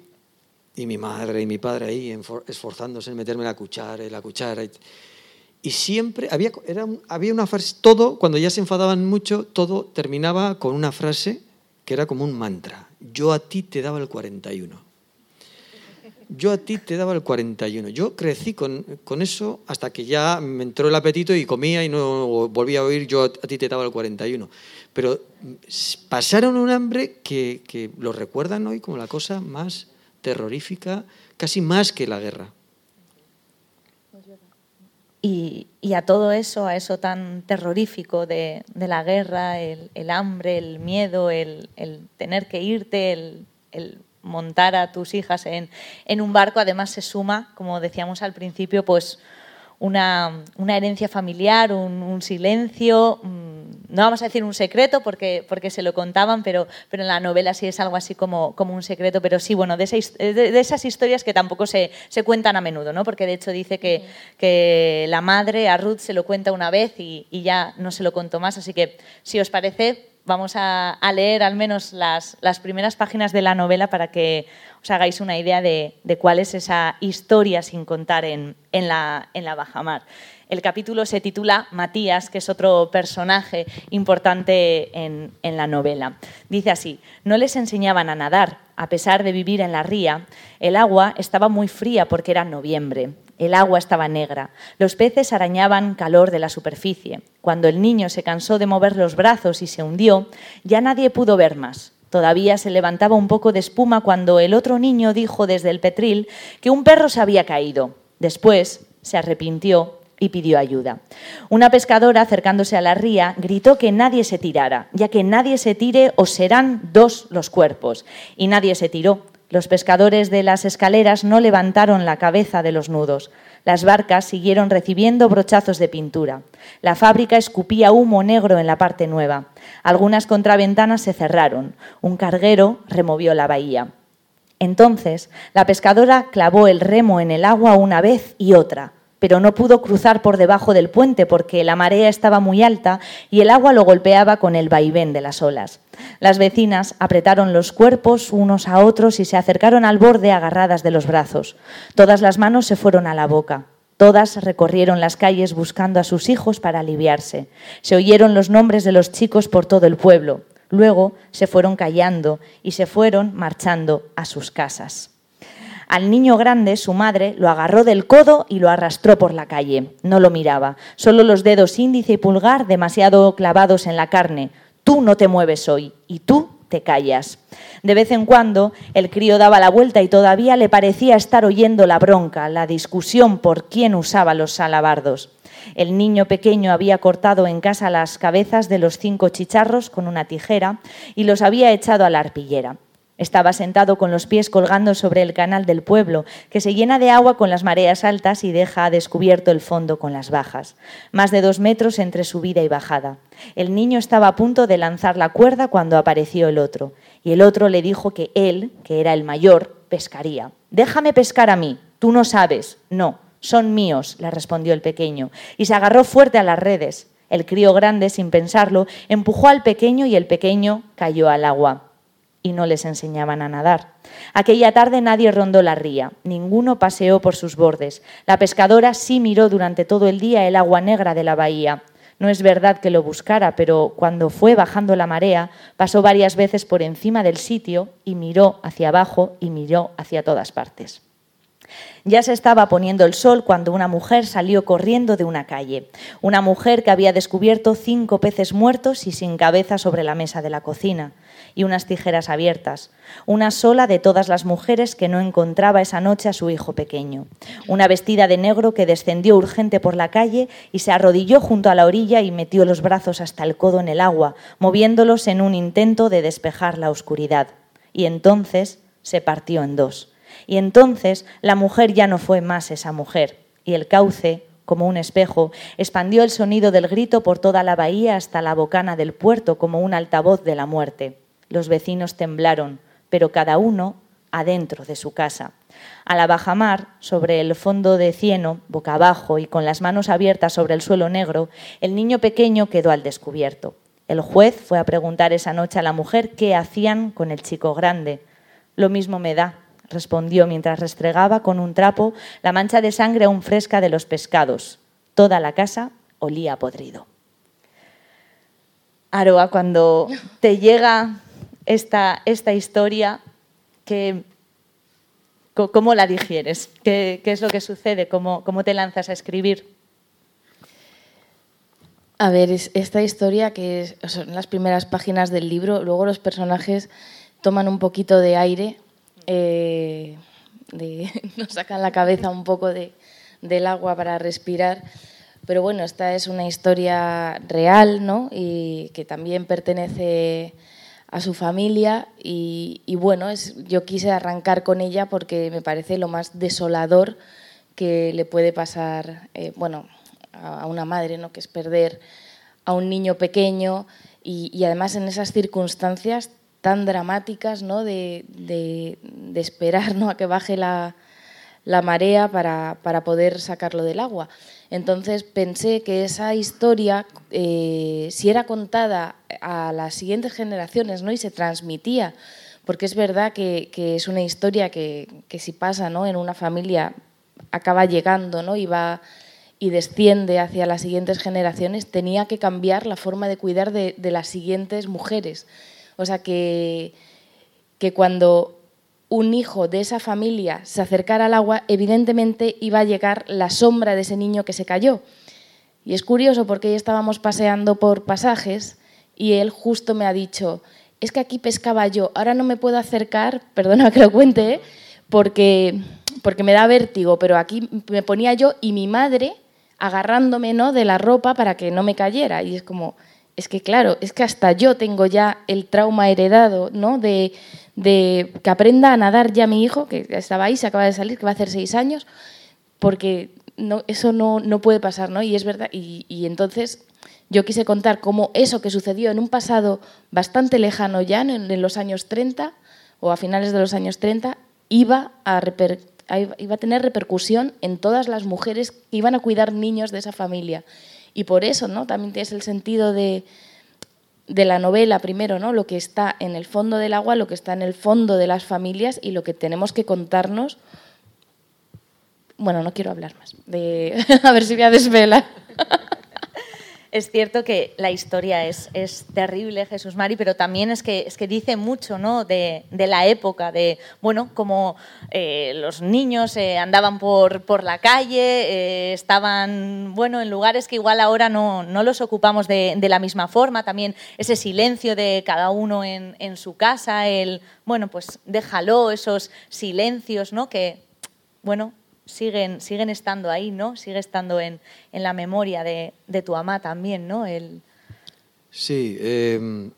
y mi madre y mi padre ahí esforzándose en meterme la cuchara y la cuchara. Y, siempre había, era, había una frase, todo, cuando ya se enfadaban mucho, todo terminaba con una frase que era como un mantra. Yo a ti te daba el 41. Yo a ti te daba el 41. Yo crecí con, con, eso hasta que ya me entró el apetito y comía y no volvía a oír yo a ti te daba el 41. Pero pasaron un hambre que, que lo recuerdan hoy como la cosa más terrorífica, casi más que la guerra. Y, y, a todo eso, a eso tan terrorífico de, de la guerra, el, hambre, el miedo, el, tener que irte, el montar a tus hijas en, en, un barco, además se suma, como decíamos al principio, pues una, una herencia familiar, un, un, silencio, mm, no vamos a decir un secreto porque, porque se lo contaban, pero, pero en la novela sí es algo así como, como un secreto, pero sí, bueno, de, esa, de, de esas historias que tampoco se, se, cuentan a menudo, ¿no? porque de hecho dice que, que la madre a Ruth se lo cuenta una vez y, y ya no se lo contó más, así que si os parece, vamos a, leer al menos las, las, primeras páginas de la novela para que os hagáis una idea de, de cuál es esa historia sin contar en, en, la, en la bajamar. El capítulo se titula Matías, que es otro personaje importante en, en, la novela. Dice así, no les enseñaban a nadar, a pesar de vivir en la ría, el agua estaba muy fría porque era noviembre. El agua estaba negra. Los peces arañaban calor de la superficie. Cuando el niño se cansó de mover los brazos y se hundió, ya nadie pudo ver más. Todavía se levantaba un poco de espuma cuando el otro niño dijo desde el petril que un perro se había caído. Después se arrepintió y pidió ayuda. Una pescadora, acercándose a la ría, gritó que nadie se tirara, ya que nadie se tire o serán dos los cuerpos. Y nadie se tiró. Los pescadores de las escaleras no levantaron la cabeza de los nudos. Las barcas siguieron recibiendo brochazos de pintura. La fábrica escupía humo negro en la parte nueva. Algunas contraventanas se cerraron. Un carguero removió la bahía. Entonces, la pescadora clavó el remo en el agua una vez y otra, pero no pudo cruzar por debajo del puente porque la marea estaba muy alta y el agua lo golpeaba con el vaivén de las olas. Las vecinas apretaron los cuerpos unos a otros y se acercaron al borde agarradas de los brazos. Todas las manos se fueron a la boca. Todas recorrieron las calles buscando a sus hijos para aliviarse. Se oyeron los nombres de los chicos por todo el pueblo. Luego se fueron callando y se fueron marchando a sus casas. Al niño grande, su madre, lo agarró del codo y lo arrastró por la calle. No lo miraba, solo los dedos índice y pulgar demasiado clavados en la carne. Tú no te mueves hoy y tú te callas. De vez en cuando el crío daba la vuelta y todavía le parecía estar oyendo la bronca, la discusión por quién usaba los salabardos. El niño pequeño había cortado en casa las cabezas de los cinco chicharros con una tijera y los había echado a la arpillera. Estaba sentado con los pies colgando sobre el canal del pueblo, que se llena de agua con las mareas altas y deja descubierto el fondo con las bajas. Más de dos metros entre subida y bajada. El niño estaba a punto de lanzar la cuerda cuando apareció el otro, y el otro le dijo que él, que era el mayor, pescaría. Déjame pescar a mí, tú no sabes. No, son míos, le respondió el pequeño, y se agarró fuerte a las redes. El crío grande, sin pensarlo, empujó al pequeño y el pequeño cayó al agua y no les enseñaban a nadar. Aquella tarde nadie rondó la ría, ninguno paseó por sus bordes. La pescadora sí miró durante todo el día el agua negra de la bahía. No es verdad que lo buscara, pero cuando fue bajando la marea, pasó varias veces por encima del sitio y miró hacia abajo y miró hacia todas partes. Ya se estaba poniendo el sol cuando una mujer salió corriendo de una calle. Una mujer que había descubierto cinco peces muertos y sin cabeza sobre la mesa de la cocina y unas tijeras abiertas. Una sola de todas las mujeres que no encontraba esa noche a su hijo pequeño. Una vestida de negro que descendió urgente por la calle y se arrodilló junto a la orilla y metió los brazos hasta el codo en el agua, moviéndolos en un intento de despejar la oscuridad. Y entonces se partió en dos. Y entonces la mujer ya no fue más esa mujer, y el cauce, como un espejo, expandió el sonido del grito por toda la bahía hasta la bocana del puerto como un altavoz de la muerte. Los vecinos temblaron, pero cada uno adentro de su casa. A la bajamar, sobre el fondo de cieno, boca abajo y con las manos abiertas sobre el suelo negro, el niño pequeño quedó al descubierto. El juez fue a preguntar esa noche a la mujer qué hacían con el chico grande. Lo mismo me da, respondió mientras restregaba con un trapo la mancha de sangre aún fresca de los pescados. Toda la casa olía podrido. Aroa, cuando te llega esta, esta historia, ¿qué, ¿Cómo la digieres? ¿Qué, es lo que sucede? ¿Cómo, ¿Cómo te lanzas a escribir? A ver, esta historia que son las primeras páginas del libro, luego los personajes toman un poquito de aire, eh, <laughs> nos sacan la cabeza un poco del agua para respirar. Pero bueno, esta es una historia real, ¿no? Y que también pertenece a su familia y, bueno, es, yo quise arrancar con ella porque me parece lo más desolador que le puede pasar, eh, bueno, a, una madre, ¿no? Que es perder a un niño pequeño y, además en esas circunstancias tan dramáticas, ¿no? De, de, esperar, ¿no? A que baje la, la marea para, para poder sacarlo del agua. Entonces pensé que esa historia, eh, si era contada a las siguientes generaciones ¿no? y se transmitía, porque es verdad que, es una historia que, si pasa ¿no? en una familia acaba llegando ¿no? y, va, y desciende hacia las siguientes generaciones, tenía que cambiar la forma de cuidar de, de las siguientes mujeres. O sea que, que cuando un hijo de esa familia se acercara al agua, evidentemente iba a llegar la sombra de ese niño que se cayó. Y es curioso porque estábamos paseando por pasajes y él justo me ha dicho, es que aquí pescaba yo, ahora no me puedo acercar, <laughs> perdona que lo cuente, ¿eh? porque, porque me da vértigo, pero aquí me ponía yo y mi madre agarrándome ¿no? de la ropa para que no me cayera. Y es como, es que claro, es que hasta yo tengo ya el trauma heredado ¿no? de, de que aprenda a nadar ya mi hijo, que estaba ahí, se acaba de salir, que va a hacer seis años, porque eso no, no puede pasar, ¿no? Y es verdad, y, y, entonces yo quise contar cómo eso que sucedió en un pasado bastante lejano ya, en, los años 30 o a finales de los años 30, iba a, iba a tener repercusión en todas las mujeres que iban a cuidar niños de esa familia. Y por eso, ¿no? También es el sentido de, de la novela primero, ¿no? Lo que está en el fondo del agua, lo que está en el fondo de las familias y lo que tenemos que contarnos. Bueno, no quiero hablar más. De... <laughs> a ver si voy a desvelar. Es cierto que la historia es, es, terrible, Jesús Mari, pero también es que, es que dice mucho ¿no? de, de la época, de bueno, como eh, los niños eh, andaban por, por, la calle, eh, estaban bueno, en lugares que igual ahora no, no los ocupamos de, de, la misma forma, también ese silencio de cada uno en, en su casa, el, bueno, pues déjalo, esos silencios, ¿no? que, bueno, siguen, siguen estando ahí, ¿no? Sigue estando en, en la memoria de, de, tu mamá también, ¿no? El... Sí, eh,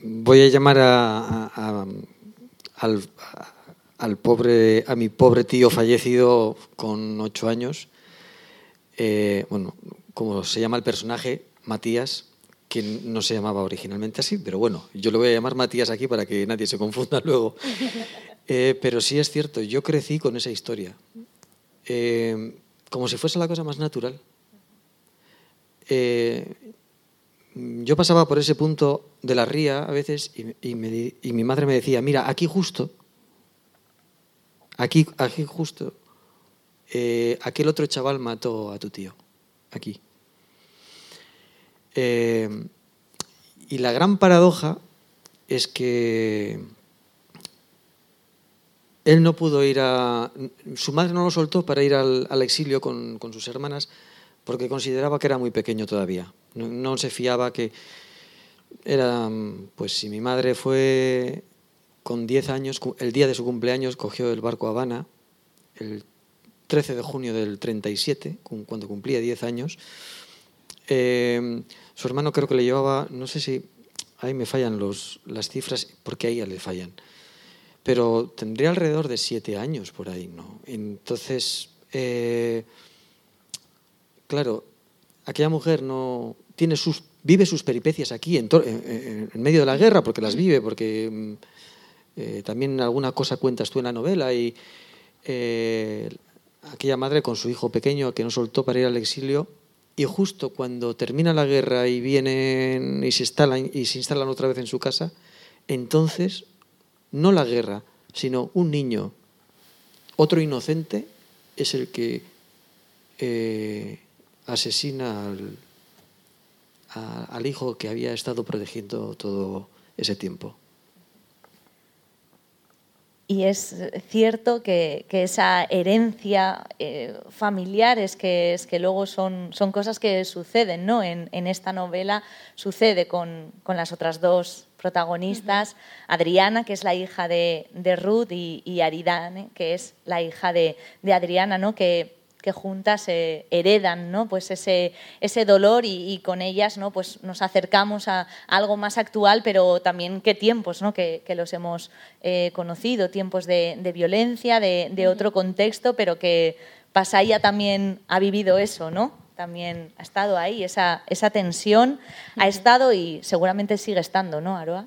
voy a llamar a, a, al, al, pobre, a mi pobre tío fallecido con ocho años. Eh, bueno, como se llama el personaje, Matías, que no se llamaba originalmente así, pero bueno, yo lo voy a llamar Matías aquí para que nadie se confunda <laughs> luego. <laughs> Eh, pero sí es cierto, yo crecí con esa historia. Eh, como si fuese la cosa más natural. Eh, yo pasaba por ese punto de la ría a veces y, mi madre me decía, mira, aquí justo, aquí, aquí justo, eh, aquel otro chaval mató a tu tío, aquí. y la gran paradoja es que él no pudo ir a... Su madre no lo soltó para ir al, exilio con, sus hermanas porque consideraba que era muy pequeño todavía. No, se fiaba que... Era, pues si mi madre fue con 10 años, el día de su cumpleaños cogió el barco Habana, el 13 de junio del 37, cuando cumplía 10 años. Eh, su hermano creo que le llevaba, no sé si, ahí me fallan los, las cifras, porque ahí ya le fallan pero tendría alrededor de siete años por ahí, ¿no? Entonces, eh, claro, aquella mujer no tiene sus, vive sus peripecias aquí, en, medio de la guerra, porque las vive, porque mm, eh, también alguna cosa cuentas tú en la novela, y eh, aquella madre con su hijo pequeño que no soltó para ir al exilio, y justo cuando termina la guerra y vienen y se instalan, y se instalan otra vez en su casa, entonces no la guerra, sino un niño, otro inocente, es el que eh, asesina al, hijo que había estado protegiendo todo ese tiempo. y es cierto que, esa herencia eh, familiar es que, es que luego son, son cosas que suceden, ¿no? En, esta novela sucede con, las otras dos protagonistas, Adriana, que es la hija de, Ruth, y, y, Aridane, que es la hija de, de Adriana, ¿no? Que, que juntas eh, heredan ¿no? pues ese, ese dolor y, con ellas ¿no? pues nos acercamos a, algo más actual, pero también qué tiempos ¿no? que, los hemos eh, conocido, tiempos de, violencia, de, otro contexto, pero que Pasaya también ha vivido eso, ¿no? También ha estado ahí, esa, esa tensión ha estado y seguramente sigue estando, ¿no, Aroa?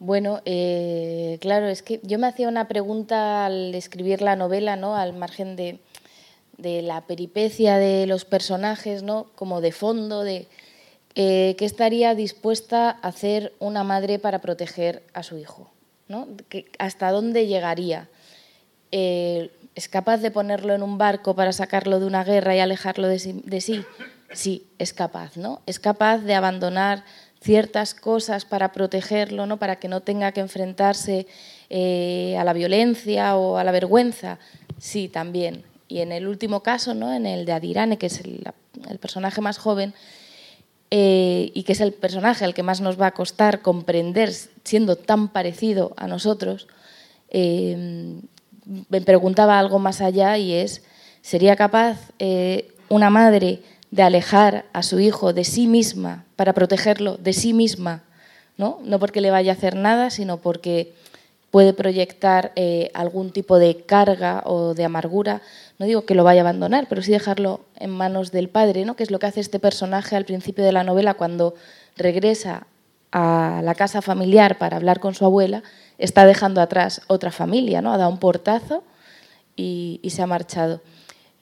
Bueno, eh, claro, es que yo me hacía una pregunta al escribir la novela, ¿no? Al margen de, de la peripecia de los personajes, ¿no? como de fondo, de eh, qué estaría dispuesta a hacer una madre para proteger a su hijo, ¿no? ¿Hasta dónde llegaría? Eh, ¿Es capaz de ponerlo en un barco para sacarlo de una guerra y alejarlo de sí? sí? es capaz, ¿no? Es capaz de abandonar ciertas cosas para protegerlo, ¿no? Para que no tenga que enfrentarse eh, a la violencia o a la vergüenza. Sí, también. Y en el último caso, ¿no? en el de Adirane, que es el, personaje más joven, eh, y que es el personaje al que más nos va a costar comprender siendo tan parecido a nosotros, eh, me preguntaba algo más allá y es, ¿sería capaz eh, una madre de alejar a su hijo de sí misma para protegerlo de sí misma? ¿no? no porque le vaya a hacer nada, sino porque puede proyectar algún tipo de carga o de amargura no digo que lo vaya a abandonar, pero sí dejarlo en manos del padre, ¿no? que es lo que hace este personaje al principio de la novela cuando regresa a la casa familiar para hablar con su abuela, está dejando atrás otra familia, ¿no? ha dado un portazo y, se ha marchado.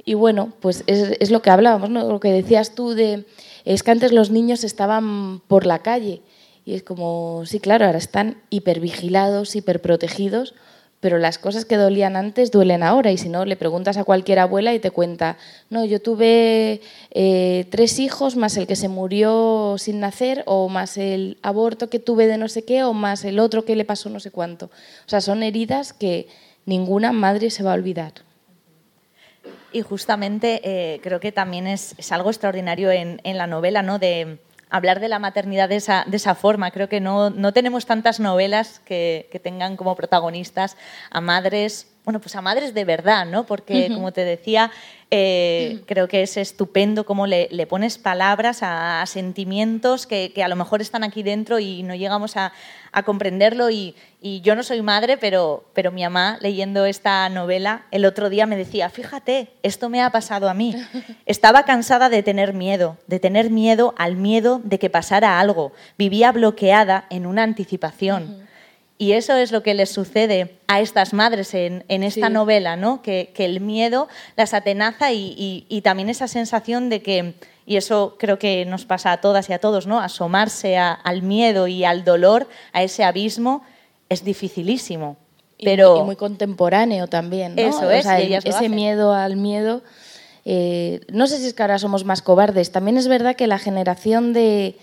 Y bueno, pues es, lo que hablábamos, ¿no? lo que decías tú de, es que antes los niños estaban por la calle y es como, sí, claro, ahora están hipervigilados, hiperprotegidos pero las cosas que dolían antes duelen ahora y si no, le preguntas a cualquier abuela y te cuenta, no, yo tuve eh, tres hijos más el que se murió sin nacer o más el aborto que tuve de no sé qué o más el otro que le pasó no sé cuánto. O sea, son heridas que ninguna madre se va a olvidar. Y justamente eh, creo que también es, algo extraordinario en, en la novela, ¿no? De, hablar de la maternidad de esa, de esa forma. Creo que no, no tenemos tantas novelas que, que, tengan como protagonistas a madres, bueno, pues a madres de verdad, ¿no? Porque, como te decía, eh, creo que es estupendo cómo le, le pones palabras a, sentimientos que, que, a lo mejor están aquí dentro y no llegamos a, a comprenderlo. Y, y, yo no soy madre, pero, pero mi mamá, leyendo esta novela, el otro día me decía, fíjate, esto me ha pasado a mí. <laughs> Estaba cansada de tener miedo, de tener miedo al miedo de que pasara algo. Vivía bloqueada en una anticipación. Y eso es lo que les sucede a estas madres en, esta novela, ¿no? Que, el miedo las atenaza y, también esa sensación de que, y eso creo que nos pasa a todas y a todos, ¿no? Asomarse al miedo y al dolor, a ese abismo, es dificilísimo. Pero... Y, muy contemporáneo también, ¿no? Eso es, ese miedo al miedo. Eh, no sé si es que ahora somos más cobardes. También es verdad que la generación de,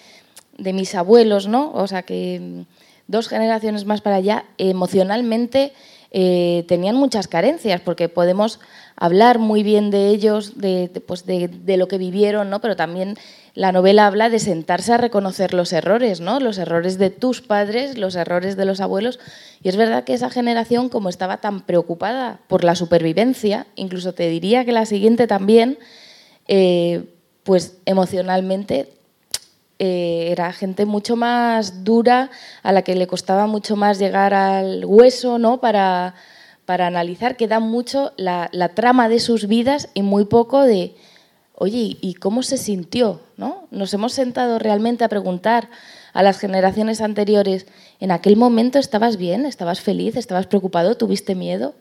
de mis abuelos, ¿no? O sea, que dos generaciones más para allá, emocionalmente eh, tenían muchas carencias, porque podemos hablar muy bien de ellos, de, pues de, lo que vivieron, ¿no? pero también la novela habla de sentarse a reconocer los errores, ¿no? los errores de tus padres, los errores de los abuelos. Y es verdad que esa generación, como estaba tan preocupada por la supervivencia, incluso te diría que la siguiente también, eh, pues emocionalmente eh, era gente mucho más dura, a la que le costaba mucho más llegar al hueso, ¿no? Para, para analizar, que da mucho la, trama de sus vidas y muy poco de, oye, ¿y cómo se sintió? ¿no? Nos hemos sentado realmente a preguntar a las generaciones anteriores, ¿en aquel momento estabas bien? ¿Estabas feliz? ¿Estabas preocupado? ¿Tuviste miedo?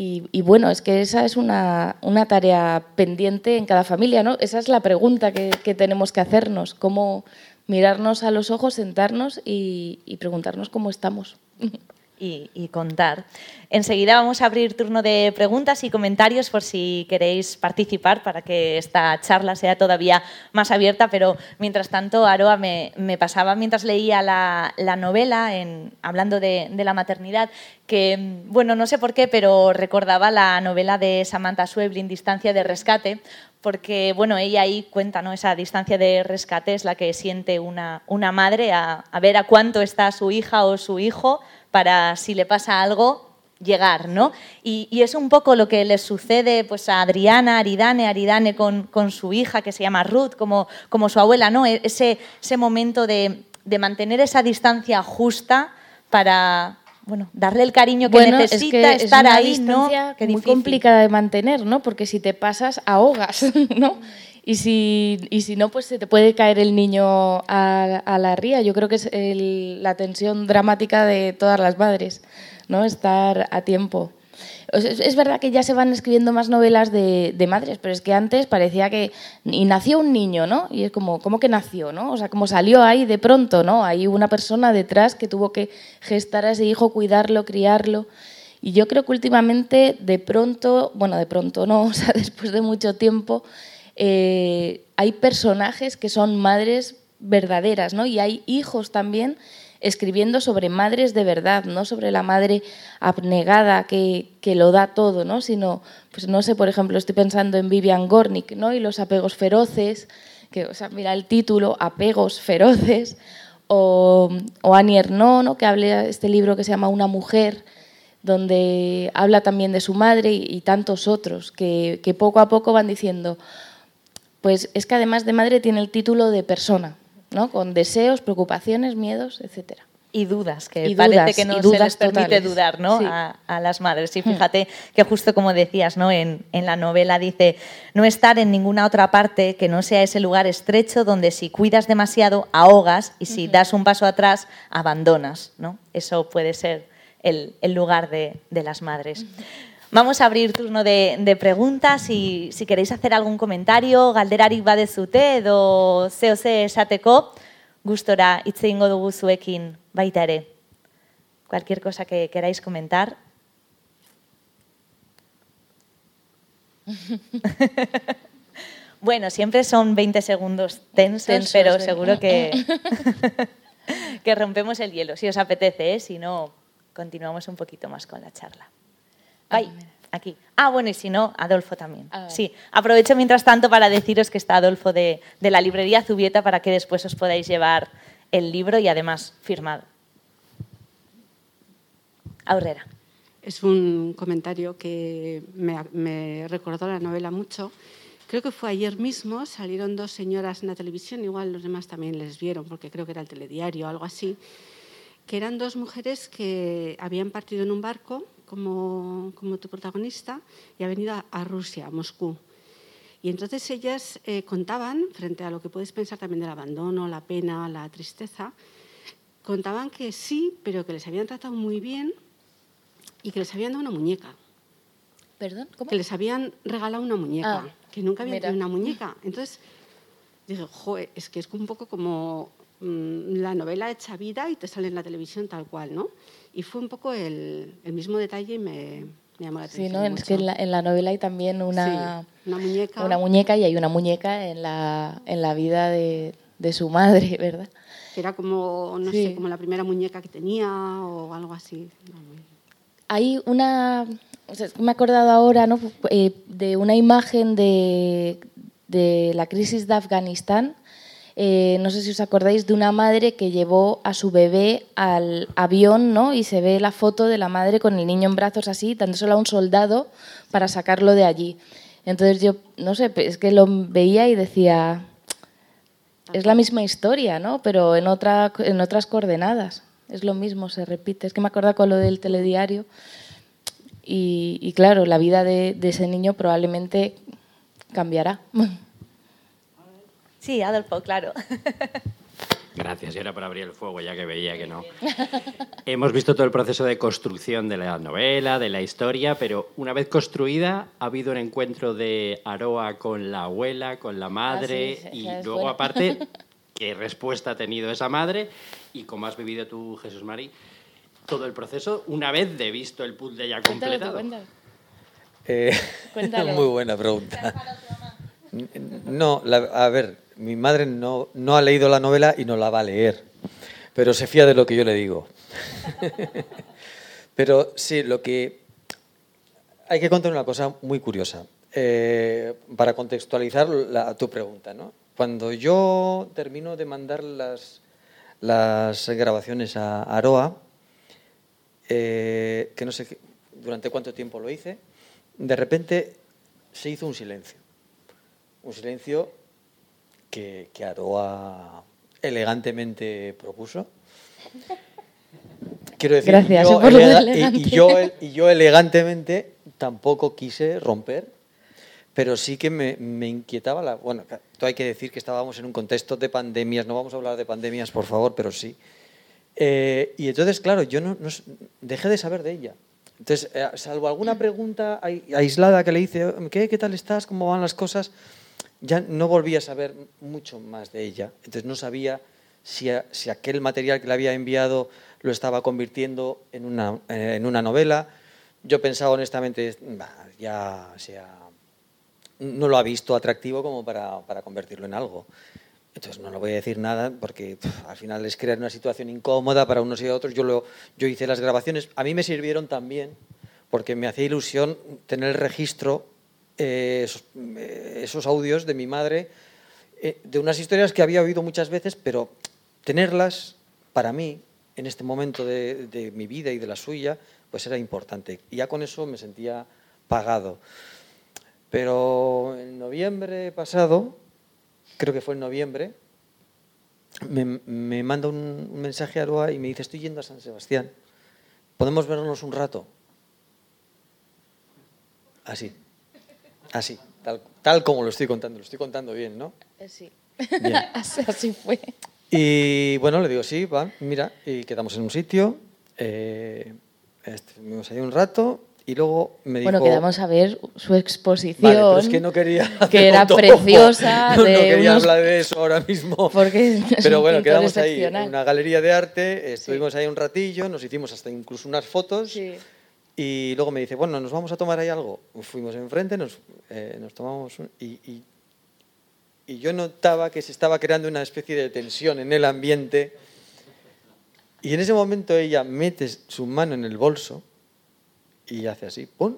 Y, bueno, es que esa es una, tarea pendiente en cada familia, ¿no? Esa es la pregunta que, tenemos que hacernos, cómo mirarnos a los ojos, sentarnos y, preguntarnos cómo estamos. <laughs> y, contar. Enseguida vamos a abrir turno de preguntas y comentarios por si queréis participar para que esta charla sea todavía más abierta, pero mientras tanto, Aroa, me, pasaba mientras leía la, novela, en, hablando de, la maternidad, que, bueno, no sé por qué, pero recordaba la novela de Samantha Sueblin, Distancia de Rescate, porque bueno, ella ahí cuenta ¿no? esa distancia de rescate es la que siente una, una madre a, a, ver a cuánto está su hija o su hijo para si le pasa algo llegar, ¿no? Y, es un poco lo que les sucede pues, a Adriana, Aridane, Aridane con, con su hija que se llama Ruth, como, como su abuela, ¿no? E, ese, ese momento de, de mantener esa distancia justa para, bueno, darle el cariño que necesita, estar es una ahí, ¿no? muy complicada de mantener, ¿no? Porque si te pasas, ahogas, <laughs> ¿no? Y si, y si no, pues se te puede caer el niño a, la ría. Yo creo que es la tensión dramática de todas las madres, ¿no? Estar a tiempo. Es, verdad que ya se van escribiendo más novelas de, madres, pero es que antes parecía que y nació un niño, ¿no? Y es como, ¿cómo que nació, no? O sea, como salió ahí de pronto, ¿no? Hay una persona detrás que tuvo que gestar a ese hijo, cuidarlo, criarlo. Y yo creo que últimamente, de pronto, bueno, de pronto no, <laughs> o sea, después de mucho tiempo, eh, hay personajes que son madres verdaderas, ¿no? Y hay hijos también escribiendo sobre madres de verdad, no sobre la madre abnegada que, que, lo da todo, ¿no? sino, pues no sé, por ejemplo, estoy pensando en Vivian Gornick ¿no? y los apegos feroces, que, o sea, mira el título, Apegos feroces, o, o Annie Ernaux, ¿no? que habla este libro que se llama Una mujer, donde habla también de su madre y, y tantos otros, que, que poco a poco van diciendo, pues es que además de madre tiene el título de persona, ¿no? con deseos, preocupaciones, miedos, etcétera. Y dudas, que parece que no se les permite dudar ¿no? A, las madres. Y hmm. fíjate que justo como decías ¿no? en, en, la novela dice, no estar en ninguna otra parte que no sea ese lugar estrecho donde si cuidas demasiado ahogas y si das un paso atrás abandonas. ¿no? Eso puede ser el, el lugar de, de las madres. Vamos a abrir turno de, de preguntas y si queréis hacer algún comentario, galderarik badezute edo zeo ze esateko, gustora hitz egingo dugu zuekin baita ere. Cualquier cosa que queráis comentar. <laughs> bueno, siempre son 20 segundos tensos, tensos pero seguro que, <laughs> <laughs> que rompemos el hielo, si os apetece, ¿eh? si no, continuamos un poquito más con la charla. Ay, aquí. Ah, bueno, y si no, Adolfo también. Ah, sí, aprovecho mientras tanto para deciros que está Adolfo de, la librería Zubieta para que después os podáis llevar el libro y además firmado. Aurrera. Es un comentario que me, me, recordó la novela mucho. Creo que fue ayer mismo, salieron dos señoras en la televisión, igual los demás también les vieron, porque creo que era el telediario o algo así, que eran dos mujeres que habían partido en un barco como, como tu protagonista y ha venido a, Rusia, a Moscú. Y entonces ellas eh, contaban, frente a lo que puedes pensar también del abandono, la pena, la tristeza, contaban que sí, pero que les habían tratado muy bien y que les habían dado una muñeca. ¿Perdón? ¿Cómo? Que les habían regalado una muñeca, ah, que nunca habían tenido una muñeca. Entonces dije, joder, es que es un poco como mm, la novela hecha vida y te sale en la televisión tal cual, ¿no? Y fue un poco el, el mismo detalle y me, me, llamó la atención. Sí, ¿no? es que en la, en la, novela hay también una, una, muñeca. una muñeca y hay una muñeca en la, en la vida de, de su madre, <laughs> ¿verdad? era como, no sé, como la primera muñeca que tenía o algo así. Hay una, o sea, me he acordado ahora ¿no? Eh, de una imagen de, de la crisis de Afganistán eh, no sé si os acordáis de una madre que llevó a su bebé al avión, ¿no? Y se ve la foto de la madre con el niño en brazos así, dándoselo a un soldado para sacarlo de allí. Entonces yo, no sé, es que lo veía y decía, es la misma historia, ¿no? Pero en, otra, en otras coordenadas. Es lo mismo, se repite. Es que me acuerdo con lo del telediario. Y, claro, la vida de, de ese niño probablemente cambiará. <laughs> Sí, Adolfo, claro. Gracias, y era para abrir el fuego, ya que veía que no. Hemos visto todo el proceso de construcción de la novela, de la historia, pero una vez construida, ha habido un encuentro de Aroa con la abuela, con la madre, ah, y luego, aparte, <laughs> qué respuesta ha tenido esa madre y cómo has vivido tú, Jesús Mari, todo el proceso una vez de visto el puzzle ya Cuéntalo tú, completado? cuéntalo. Eh, <laughs> Cuéntalo. muy buena pregunta. No, la- a ver, mi madre no, no ha leído la novela y no la va a leer, pero se fía de lo que yo le digo. <laughs> pero sí, lo que... Hay que contar una cosa muy curiosa eh, para contextualizar tu pregunta. ¿no? Cuando yo termino de mandar las, las grabaciones a Aroa, eh, que no sé durante cuánto tiempo lo hice, de repente se hizo un silencio. Un silencio que, que Aroa elegantemente propuso. Quiero decir, Gracias, yo por lo de elega- y- elegante. y, yo, y yo elegantemente tampoco quise romper, pero sí que me, me inquietaba la... Bueno, hay que decir que estábamos en un contexto de pandemias, no vamos a hablar de pandemias, por favor, pero sí. Eh, y entonces, claro, yo no, dejé de saber de ella. Entonces, eh, salvo alguna pregunta ai- aislada que le hice, ¿qué, ¿qué tal estás? ¿Cómo van las cosas? Ya no volví a saber mucho más de ella. Entonces, no sabía si, a- si aquel material que le había enviado lo estaba convirtiendo en una, eh, en una novela. Yo pensaba honestamente, "Bah, ya sea, no lo ha visto atractivo como para, para convertirlo en algo. Entonces no le voy a decir nada porque pf, al final es crear una situación incómoda para unos y otros. Yo, lo, yo hice las grabaciones, a mí me sirvieron también porque me hacía ilusión tener el registro, eh, esos, eh, esos audios de mi madre, eh, de unas historias que había oído muchas veces, pero tenerlas para mí, en este momento de, mi vida y de la suya, pues era importante. Y ya con eso me sentía pagado. Pero en noviembre pasado, creo que fue en noviembre, me, manda un, un mensaje a Aroa y me dice, estoy yendo a San Sebastián, ¿podemos vernos un rato? Así, así, tal, tal como lo estoy contando, lo estoy contando bien, ¿no? Eh, Sí. Bien. <laughs> así, fue. Y bueno, le digo, sí, va, mira, y quedamos en un sitio, eh, estuvimos ahí un rato y luego me dijo... Bueno, quedamos a ver su exposición. Vale, pero es que no quería que era preciosa. <laughs> No, de no quería unos- hablar de eso ahora mismo. Porque Pero bueno, quedamos ahí en una galería de arte, estuvimos ahí un ratillo, nos hicimos hasta incluso unas fotos Sí. Y luego me dice, bueno, ¿nos vamos a tomar ahí algo? Fuimos enfrente, nos, eh, tomamos un- y yo notaba que se estaba creando una especie de tensión en el ambiente y en ese momento ella mete su mano en el bolso y hace así, ¡pum!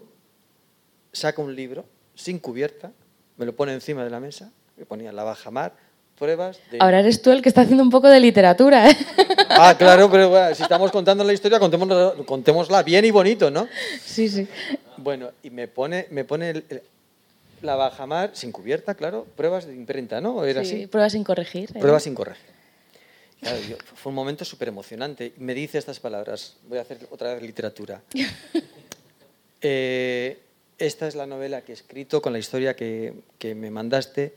Saca un libro sin cubierta, me lo pone encima de la mesa, que ponía la baja mar, pruebas de... Ahora eres tú el que está haciendo un poco de literatura. ¿eh? Ah, claro, pero bueno, si estamos contando la historia, contémosla, contémosla bien y bonito, ¿no? sí, sí. Bueno, y me pone, me pone el- el- la bajamar sin cubierta, claro, pruebas de imprenta, ¿no? Era Sí, así. Pruebas sin corregir. ¿eh? Pruebas sin corregir. Claro, yo- fue un momento súper emocionante. Me dice estas palabras. Voy a hacer otra vez literatura. <laughs> Eh, esta es la novela que he escrito con la historia que, que me mandaste.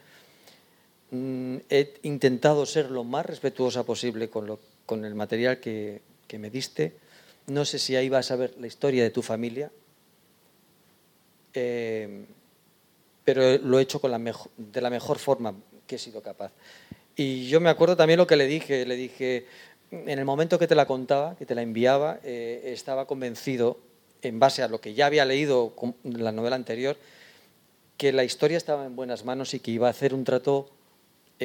Mm, he intentado ser lo más respetuosa posible con, lo- con el material que, que me diste. No sé si ahí vas a ver la historia de tu familia. Eh, pero lo he hecho con la mejo- de la mejor forma que he sido capaz. Y yo me acuerdo también lo que le dije, le dije, en el momento que te la contaba, que te la enviaba, eh, estaba convencido, en base a lo que ya había leído en la novela anterior, que la historia estaba en buenas manos y que iba a hacer un trato,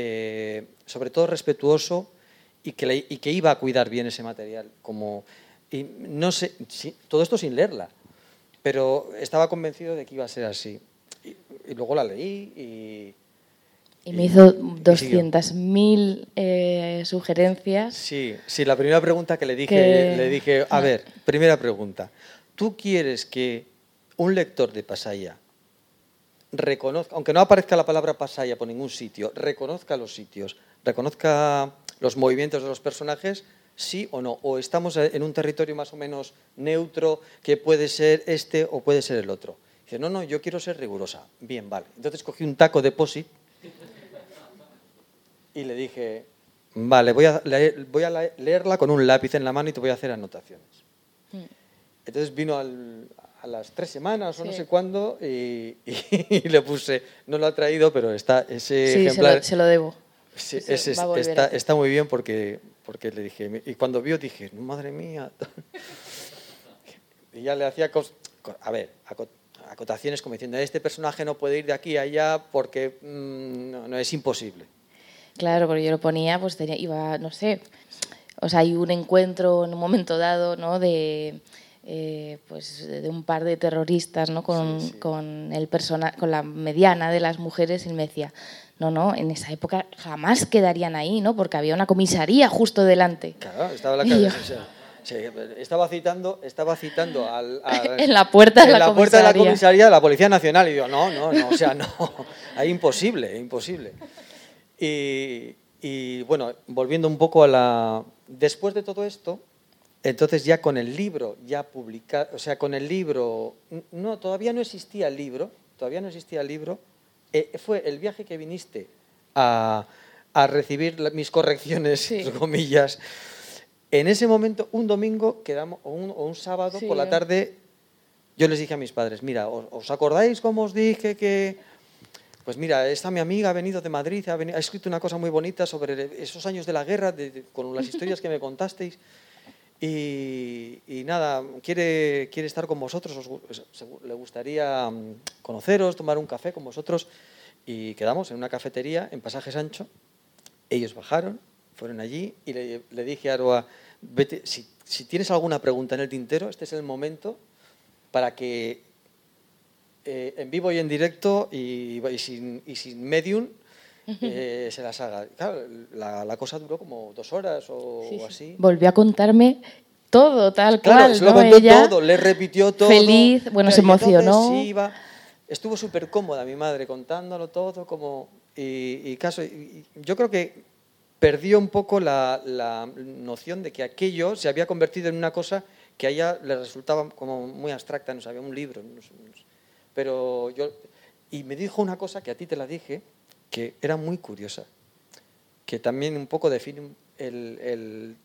eh, sobre todo respetuoso, y que, le- y que iba a cuidar bien ese material. Como, y no sé, sí, todo esto sin leerla, pero estaba convencido de que iba a ser así. Y, y luego la leí y... Y me hizo y siguió. 200.000 eh, sugerencias. Sí, sí, la primera pregunta que le dije, Que- le dije, a ver, primera pregunta, ¿tú quieres que un lector de Pasaya reconozca, aunque no aparezca la palabra Pasaya por ningún sitio, reconozca los sitios, reconozca los movimientos de los personajes, sí o no? ¿O estamos en un territorio más o menos neutro que puede ser este o puede ser el otro? Dice, no, no, yo quiero ser rigurosa. Bien, vale. Entonces cogí un taco de POSIT y le dije, vale, voy a, leer- voy a la- leerla con un lápiz en la mano y te voy a hacer anotaciones. Entonces vino al- a las tres semanas o no sé cuándo y, <laughs> y le puse, no lo ha traído, pero está ese Sí, se ejemplar. lo, se lo debo. Sí, está, muy bien porque, porque le dije, y cuando vio dije, madre mía. <laughs> y ya le hacía, a ver, acotaciones como diciendo, este personaje no puede ir de aquí a allá porque mm, no, es imposible. Claro, porque yo lo ponía, pues tenía, iba, no sé, o sea, hay un encuentro en un momento dado, ¿no? De, eh, pues de un par de terroristas ¿no? con, con el persona, con la mediana de las mujeres y me decía, no, no, en esa época jamás quedarían ahí, ¿no? porque había una comisaría justo delante. Claro, estaba la yo... estaba citando, estaba citando <laughs> al, en la puerta de la, la puerta de la comisaría de la Policía Nacional y digo, no, no, no, o sea, <laughs> no, es imposible, imposible. Y, y bueno, volviendo un poco a la... Después de todo esto, entonces ya con el libro ya publicado, o sea, con el libro, no, todavía no existía el libro, todavía no existía el libro, eh, fue el viaje que viniste a, a recibir mis correcciones, comillas. En ese momento, un domingo, quedamos, o, un, un sábado por la tarde, yo les dije a mis padres, mira, ¿os, acordáis cómo os dije que... Pues mira, esta mi amiga ha venido de Madrid, ha, ha escrito una cosa muy bonita sobre esos años de la guerra, con las <laughs> historias que me contasteis. Y, nada, quiere, quiere estar con vosotros, le gustaría mm, conoceros, tomar un café con vosotros. Y quedamos en una cafetería en Pasaje Sancho. Ellos bajaron, fueron allí y le, dije a Aroa, vete, si, si, tienes alguna pregunta en el tintero, este es el momento para que eh, en vivo y en directo y, sin, y sin medium eh, se las haga. Claro, la, cosa duró como dos horas o así. Volvió a contarme todo tal claro, cual. Lo contó todo, le repitió todo. Feliz, bueno, se emocionó. iba, estuvo súper cómoda mi madre contándolo todo, como. Y, caso, yo creo que perdió un poco la, la, noción de que aquello se había convertido en una cosa que a ella le resultaba como muy abstracta, no sabía, un libro. pero yo. Y me dijo una cosa que a ti te la dije, que era muy curiosa, que también un poco define el,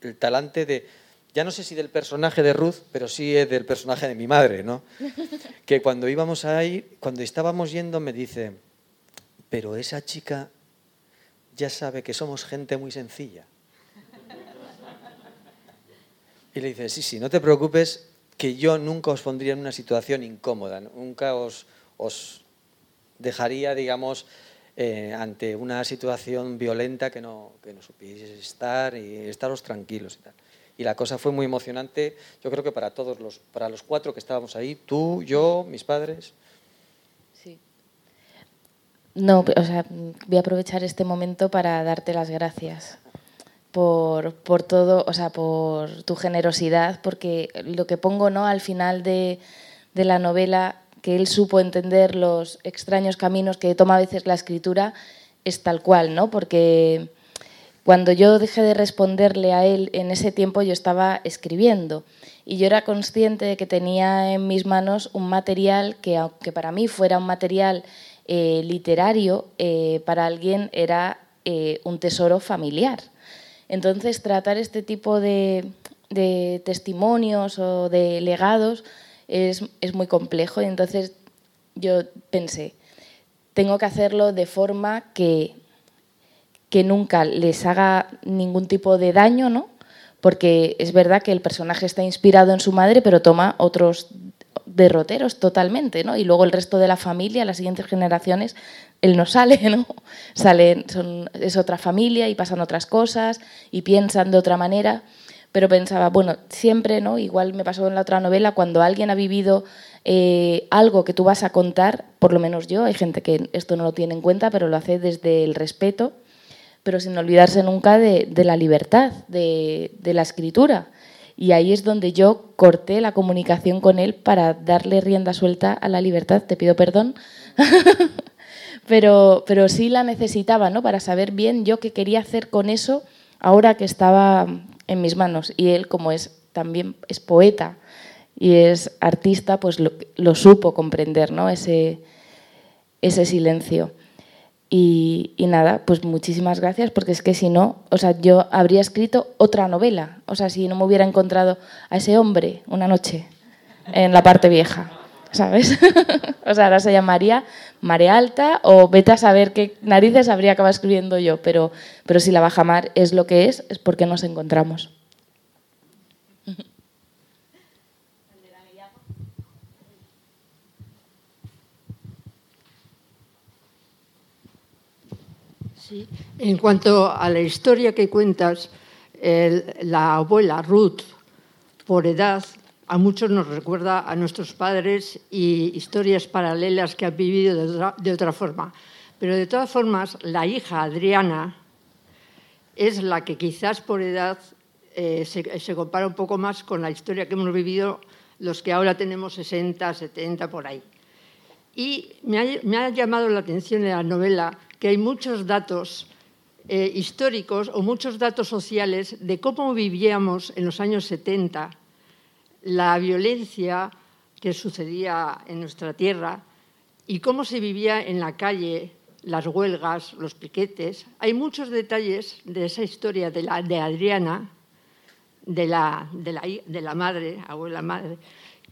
el, talante de, ya no sé si del personaje de Ruth, pero sí del personaje de mi madre, ¿no? <laughs> Que cuando íbamos a ir, cuando estábamos yendo, me dice, pero esa chica ya sabe que somos gente muy sencilla. Y le dice, sí, sí, no te preocupes, que yo nunca os pondría en una situación incómoda, nunca os, os dejaría, digamos, eh, ante una situación violenta que no, que no estar y estaros tranquilos y tal. Y la cosa fue muy emocionante, yo creo que para todos los, para los cuatro que estábamos ahí, tú, yo, mis padres. Sí. No, o sea, voy a aprovechar este momento para darte las gracias por, por todo, o sea, por tu generosidad, porque lo que pongo ¿no? al final de, de la novela que él supo entender los extraños caminos que toma a veces la escritura es tal cual, ¿no? Porque cuando yo dejé de responderle a él en ese tiempo yo estaba escribiendo y yo era consciente de que tenía en mis manos un material que aunque para mí fuera un material eh, literario, eh, para alguien era eh, un tesoro familiar. Entonces tratar este tipo de testimonios o de legados es, es muy complejo y entonces yo pensé, tengo que hacerlo de forma que, que nunca les haga ningún tipo de daño, ¿no? Porque es verdad que el personaje está inspirado en su madre, pero toma otros derroteros totalmente, ¿no? Y luego el resto de la familia, las siguientes generaciones, él no sale, ¿no? Sale, es otra familia y pasan otras cosas y piensan de otra manera pero pensaba, bueno, siempre, ¿no? Igual me pasó en la otra novela, cuando alguien ha vivido eh, algo que tú vas a contar, por lo menos yo, hay gente que esto no lo tiene en cuenta, pero lo hace desde el respeto, pero sin olvidarse nunca de, la libertad, de, la escritura. Y ahí es donde yo corté la comunicación con él para darle rienda suelta a la libertad. Te pido perdón. <laughs> pero, pero sí la necesitaba, ¿no? Para saber bien yo qué quería hacer con eso ahora que estaba en mis manos. Y él, como es también es poeta y es artista, pues lo, supo comprender, ¿no? Ese, ese silencio. Y, nada, pues muchísimas gracias, porque es que si no, o sea, yo habría escrito otra novela. O sea, si no me hubiera encontrado a ese hombre una noche en la parte vieja. ¿Sabes? <laughs> o sea, ahora se llamaría Marea Alta o vete a saber qué narices habría acabado escribiendo yo, pero, pero si la bajamar es lo que es, es porque nos encontramos. En cuanto a la historia que cuentas, la abuela Ruth, por edad, a muchos nos recuerda a nuestros padres y historias paralelas que han vivido de otra, forma. Pero de todas formas, la hija Adriana es la que quizás por edad eh, se, compara un poco más con la historia que hemos vivido los que ahora tenemos 60, 70, por ahí. Y me ha, llamado la atención en la novela que hay muchos datos eh, históricos o muchos datos sociales de cómo vivíamos en los años 70 la violencia que sucedía en nuestra tierra y cómo se vivía en la calle, las huelgas, los piquetes. Hay muchos detalles de esa historia de, la, de Adriana, de la, de, la, de la, madre, abuela madre,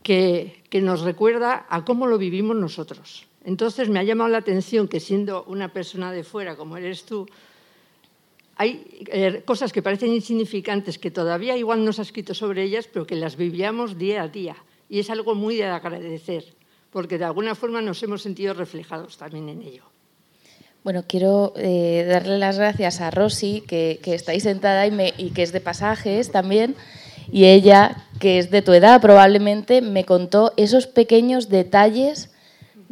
que, que nos recuerda a cómo lo vivimos nosotros. Entonces me ha llamado la atención que siendo una persona de fuera como eres tú, hay eh, cosas que parecen insignificantes que todavía igual no se ha escrito sobre ellas, pero que las vivíamos día a día. Y es algo muy de agradecer, porque de alguna forma nos hemos sentido reflejados también en ello. Bueno, quiero eh, darle las gracias a Rosy, que, está ahí sentada y, y que es de pasajes también, y ella, que es de tu edad probablemente, me contó esos pequeños detalles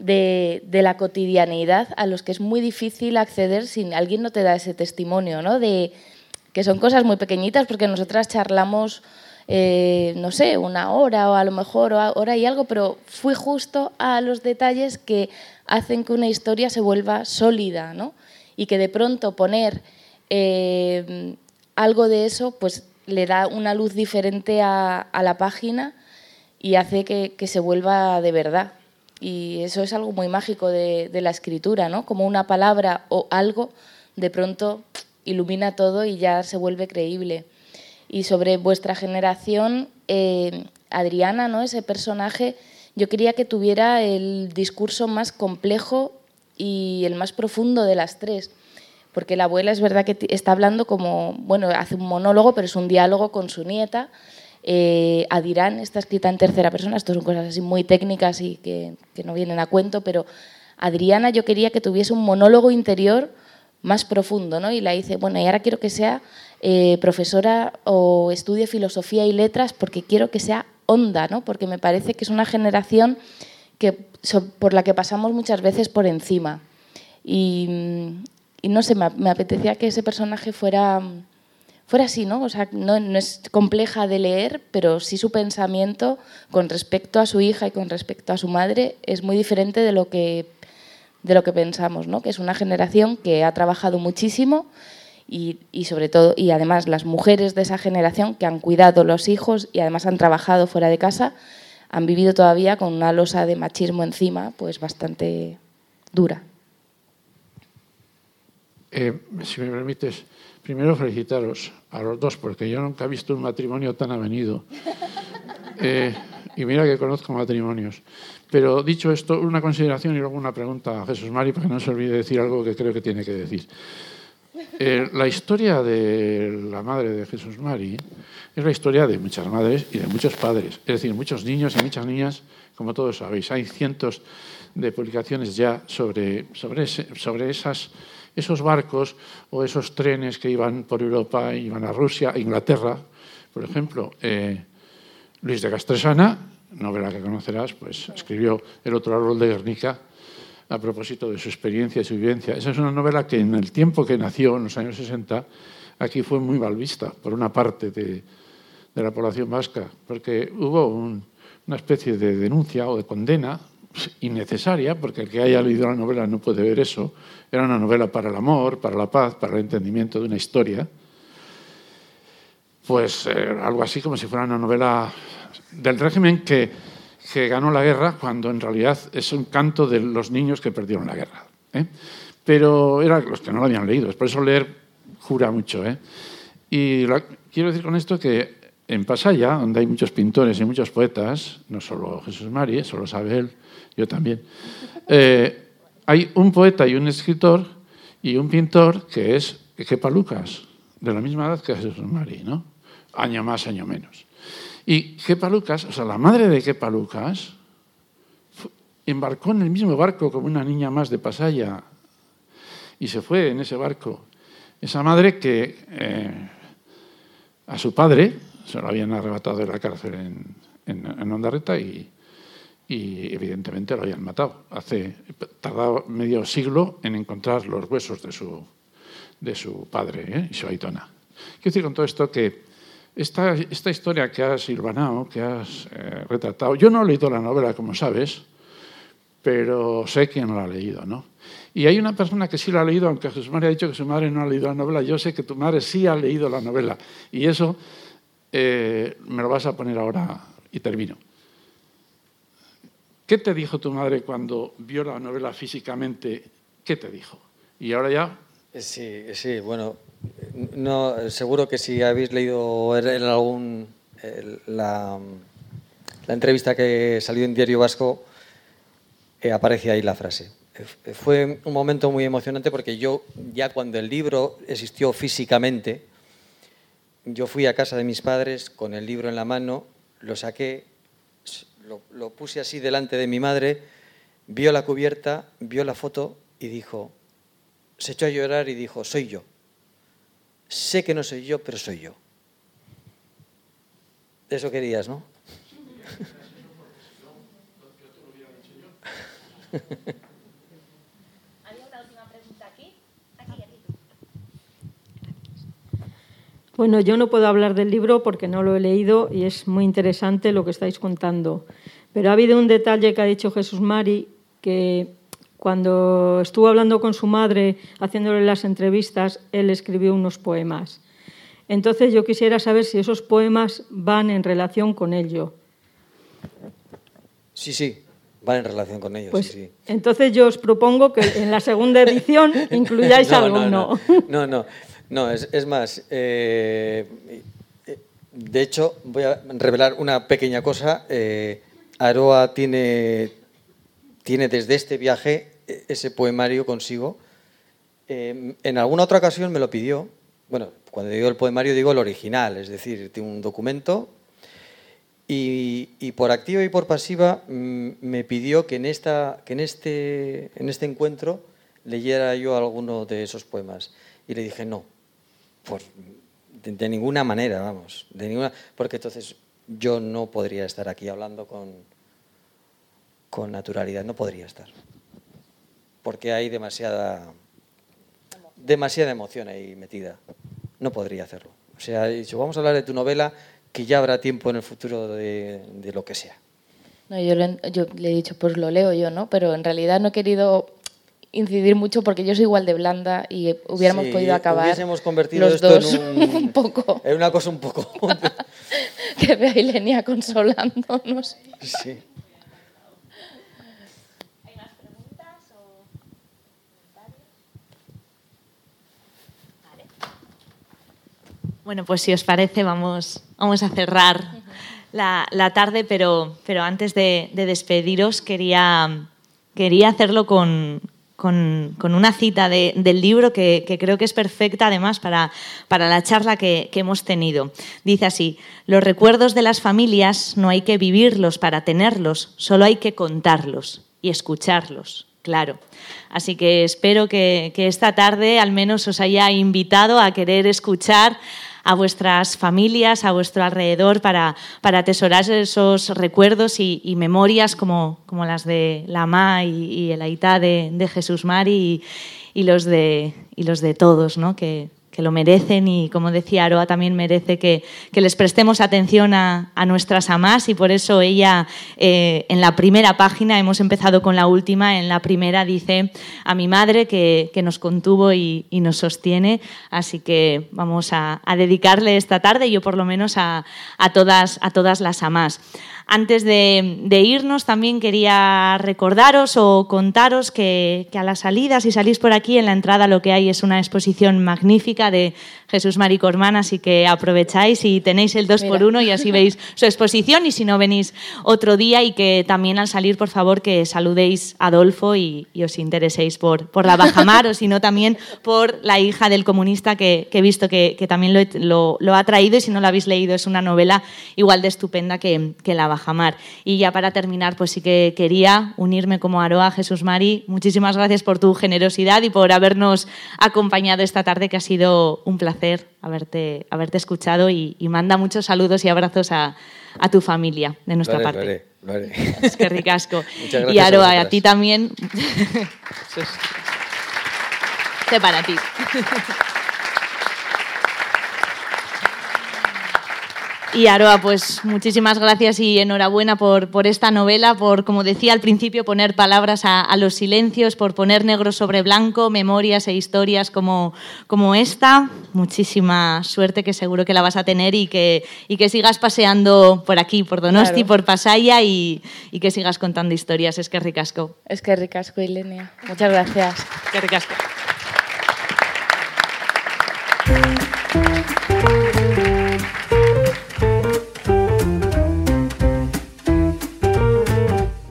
de, la cotidianidad a los que es muy difícil acceder si alguien no te da ese testimonio, ¿no? De, que son cosas muy pequeñitas porque nosotras charlamos, eh, no sé, una hora o a lo mejor hora y algo, pero fui justo a los detalles que hacen que una historia se vuelva sólida, ¿no? Y que de pronto poner eh, algo de eso, pues le da una luz diferente a, la página y hace que se vuelva de verdad. Y eso es algo muy mágico de, la escritura, ¿no? Como una palabra o algo de pronto ilumina todo y ya se vuelve creíble. Y sobre vuestra generación, eh, Adriana, ¿no? Ese personaje, yo quería que tuviera el discurso más complejo y el más profundo de las tres. Porque la abuela es verdad que está hablando como, bueno, hace un monólogo, pero es un diálogo con su nieta eh, Adirán está escrita en tercera persona, esto son cosas así muy técnicas y que, no vienen a cuento, pero Adriana yo quería que tuviese un monólogo interior más profundo, ¿no? Y la hice, bueno, y ahora quiero que sea eh, profesora o estudie filosofía y letras porque quiero que sea honda, ¿no? Porque me parece que es una generación que, por la que pasamos muchas veces por encima. Y, no sé, me apetecía que ese personaje fuera fuera así, ¿no? O sea, no, es compleja de leer, pero sí su pensamiento con respecto a su hija y con respecto a su madre es muy diferente de lo que, de lo que pensamos, ¿no? Que es una generación que ha trabajado muchísimo y, sobre todo, y además las mujeres de esa generación que han cuidado los hijos y además han trabajado fuera de casa, han vivido todavía con una losa de machismo encima, pues bastante dura. Eh, si me permites, primero felicitaros a los dos, porque yo nunca he visto un matrimonio tan avenido. <laughs> Eh, y mira que conozco matrimonios. Pero dicho esto, una consideración y luego una pregunta a Jesús Mari, para que no se olvide decir algo que creo que tiene que decir. Eh, la historia de la madre de Jesús Mari es la historia de muchas madres y de muchos padres, es decir, muchos niños y muchas niñas, como todos sabéis. Hay cientos de publicaciones ya sobre, sobre, sobre esas esos barcos o esos trenes que iban por Europa, iban a Rusia, a Inglaterra, por ejemplo. Eh, Luis de Castresana, novela que conocerás, pues escribió El otro árbol de Guernica a propósito de su experiencia y su vivencia. Esa es una novela que en el tiempo que nació, en los años 60, aquí fue muy mal vista por una parte de, la población vasca, porque hubo una especie de denuncia o de condena innecesaria, porque el que haya leído la novela no puede ver eso. Era una novela para el amor, para la paz, para el entendimiento de una historia. Pues eh, algo así como si fuera una novela del régimen que, que, ganó la guerra, cuando en realidad es un canto de los niños que perdieron la guerra. ¿eh? Pero eran los que no lo habían leído, es por eso leer jura mucho. ¿eh? Y quiero decir con esto que en Pasaya, donde hay muchos pintores y muchos poetas, no solo Jesús Mari, solo sabe él, yo también, eh, hay un poeta y un escritor y un pintor que es Kepa Lucas, de la misma edad que Jesús Mari, ¿no? Año más, año menos. Y Kepa Lucas, o sea, la madre de Kepa Lucas, embarcó en el mismo barco como una niña más de Pasaya y se fue en ese barco. Esa madre que eh, a su padre se lo habían arrebatado de la cárcel en, en, Ondarreta y, y, evidentemente lo habían matado. Hace tardado medio siglo en encontrar los huesos de su, de su padre ¿eh? y su aitona. Quiero decir con todo esto que esta, esta historia que has silvanado, que has eh, retratado, yo no he leído la novela, como sabes, pero sé quién lo ha leído, ¿no? Y hay una persona que sí lo ha leído, aunque Jesús María ha dicho que su madre no ha leído la novela, yo sé que tu madre sí ha leído la novela. Y eso eh, me lo vas a poner ahora y termino. ¿Qué te dijo tu madre cuando vio la novela físicamente? ¿Qué te dijo? Y ahora ya... Sí, sí, bueno, no, seguro que si habéis leído en algún la, la entrevista que salió en Diario Vasco, eh, aparece ahí la frase. Eh, fue un momento muy emocionante porque yo, ya cuando el libro existió físicamente, yo fui a casa de mis padres con el libro en la mano, lo saqué, lo, puse así delante de mi madre, vio la cubierta, vio la foto y dijo, se echó a llorar y dijo, soy yo. Sé que no soy yo, pero soy yo. Eso querías, ¿no? <laughs> <laughs> <laughs> Bueno, yo no puedo hablar del libro porque no lo he leído y es muy interesante lo que estáis contando. Pero ha habido un detalle que ha dicho Jesús Mari que cuando estuvo hablando con su madre, haciéndole las entrevistas, él escribió unos poemas. Entonces yo quisiera saber si esos poemas van en relación con ello. Sí, sí, van en relación con ellos. Pues, sí, Entonces yo os propongo que en la segunda edición <laughs> incluyáis no, alguno. No, no, no, es, más. Eh, de hecho, voy a revelar una pequeña cosa. Eh, Aroa tiene, tiene desde este viaje ese poemario consigo. Eh, en alguna otra ocasión me lo pidió. Bueno, cuando digo el poemario digo el original, es decir, tiene un documento y, por activa y por pasiva mm, me pidió que en, esta, que en, este, en este encuentro leyera yo alguno de esos poemas. Y le dije, no, por, de, ninguna manera, vamos, de ninguna, porque entonces yo no podría estar aquí hablando con, con naturalidad, no podría estar. Porque hay demasiada, demasiada emoción ahí metida. No podría hacerlo. O sea, he dicho, vamos a hablar de tu novela que ya habrá tiempo en el futuro de, lo que sea. No, yo, le, yo le he dicho, pues lo leo yo, ¿no? Pero en realidad no he querido incidir mucho porque yo soy igual de blanda y hubiéramos podido acabar hubiésemos convertido los esto dos en <laughs> un, poco. En una cosa un poco... <laughs> que vea a Ilenia consolándonos. Sí. ¿Hay más preguntas o comentarios? Vale. Bueno, pues si os parece vamos, vamos a cerrar la, la tarde, pero, pero antes de, de despediros quería, quería hacerlo con, con, una cita de, del libro que, creo que es perfecta además para, para la charla que, hemos tenido. Dice así, los recuerdos de las familias no hay que vivirlos para tenerlos, solo hay que contarlos y escucharlos, claro. Así que espero que esta tarde al menos os haya invitado a querer escuchar a vuestras familias, a vuestro alrededor, para, para atesorar esos recuerdos y, memorias como, como, las de la Ma y, y el Aitá de, de Jesús Mari y, y, los de, y los de todos, ¿no? que, que lo merecen y, como decía Aroa, también merece que, que les prestemos atención a, a, nuestras amas y por eso ella eh, en la primera página, hemos empezado con la última, en la primera dice a mi madre que, que nos contuvo y, y, nos sostiene, así que vamos a, a, dedicarle esta tarde, yo por lo menos a, a, todas, a todas las amas. Antes de, irnos, también quería recordaros o contaros que, que, a la salida, si salís por aquí, en la entrada lo que hay es una exposición magnífica de Jesús Maricormán, así que aprovecháis y tenéis el 2 por 1 y así veis su exposición y si no venís otro día y que también al salir, por favor, que saludéis a Adolfo y, os intereséis por, por la Bajamar o si no también por la hija del comunista que, he visto que, también lo, lo, ha traído y si no lo habéis leído es una novela igual de estupenda que, que la Bajamar. Y ya para terminar, pues sí que quería unirme como Aroa, Jesús Mari. Muchísimas gracias por tu generosidad y por habernos acompañado esta tarde que ha sido un placer haberte, haberte escuchado y, manda muchos saludos y abrazos a, tu familia de nuestra parte. Es que ricasco. <laughs> y Aroa, a, ti también. <laughs> este para ti. Y Aroa, pues muchísimas gracias y enhorabuena por, por, esta novela, por, como decía al principio, poner palabras a, los silencios, por poner negro sobre blanco, memorias e historias como, como esta. Muchísima suerte que seguro que la vas a tener y que, y que sigas paseando por aquí, por Donosti, por Pasaya y, y, que sigas contando historias. Es que ricasco. Es que ricasco, Ilenia. Muchas gracias. Es que ricasco.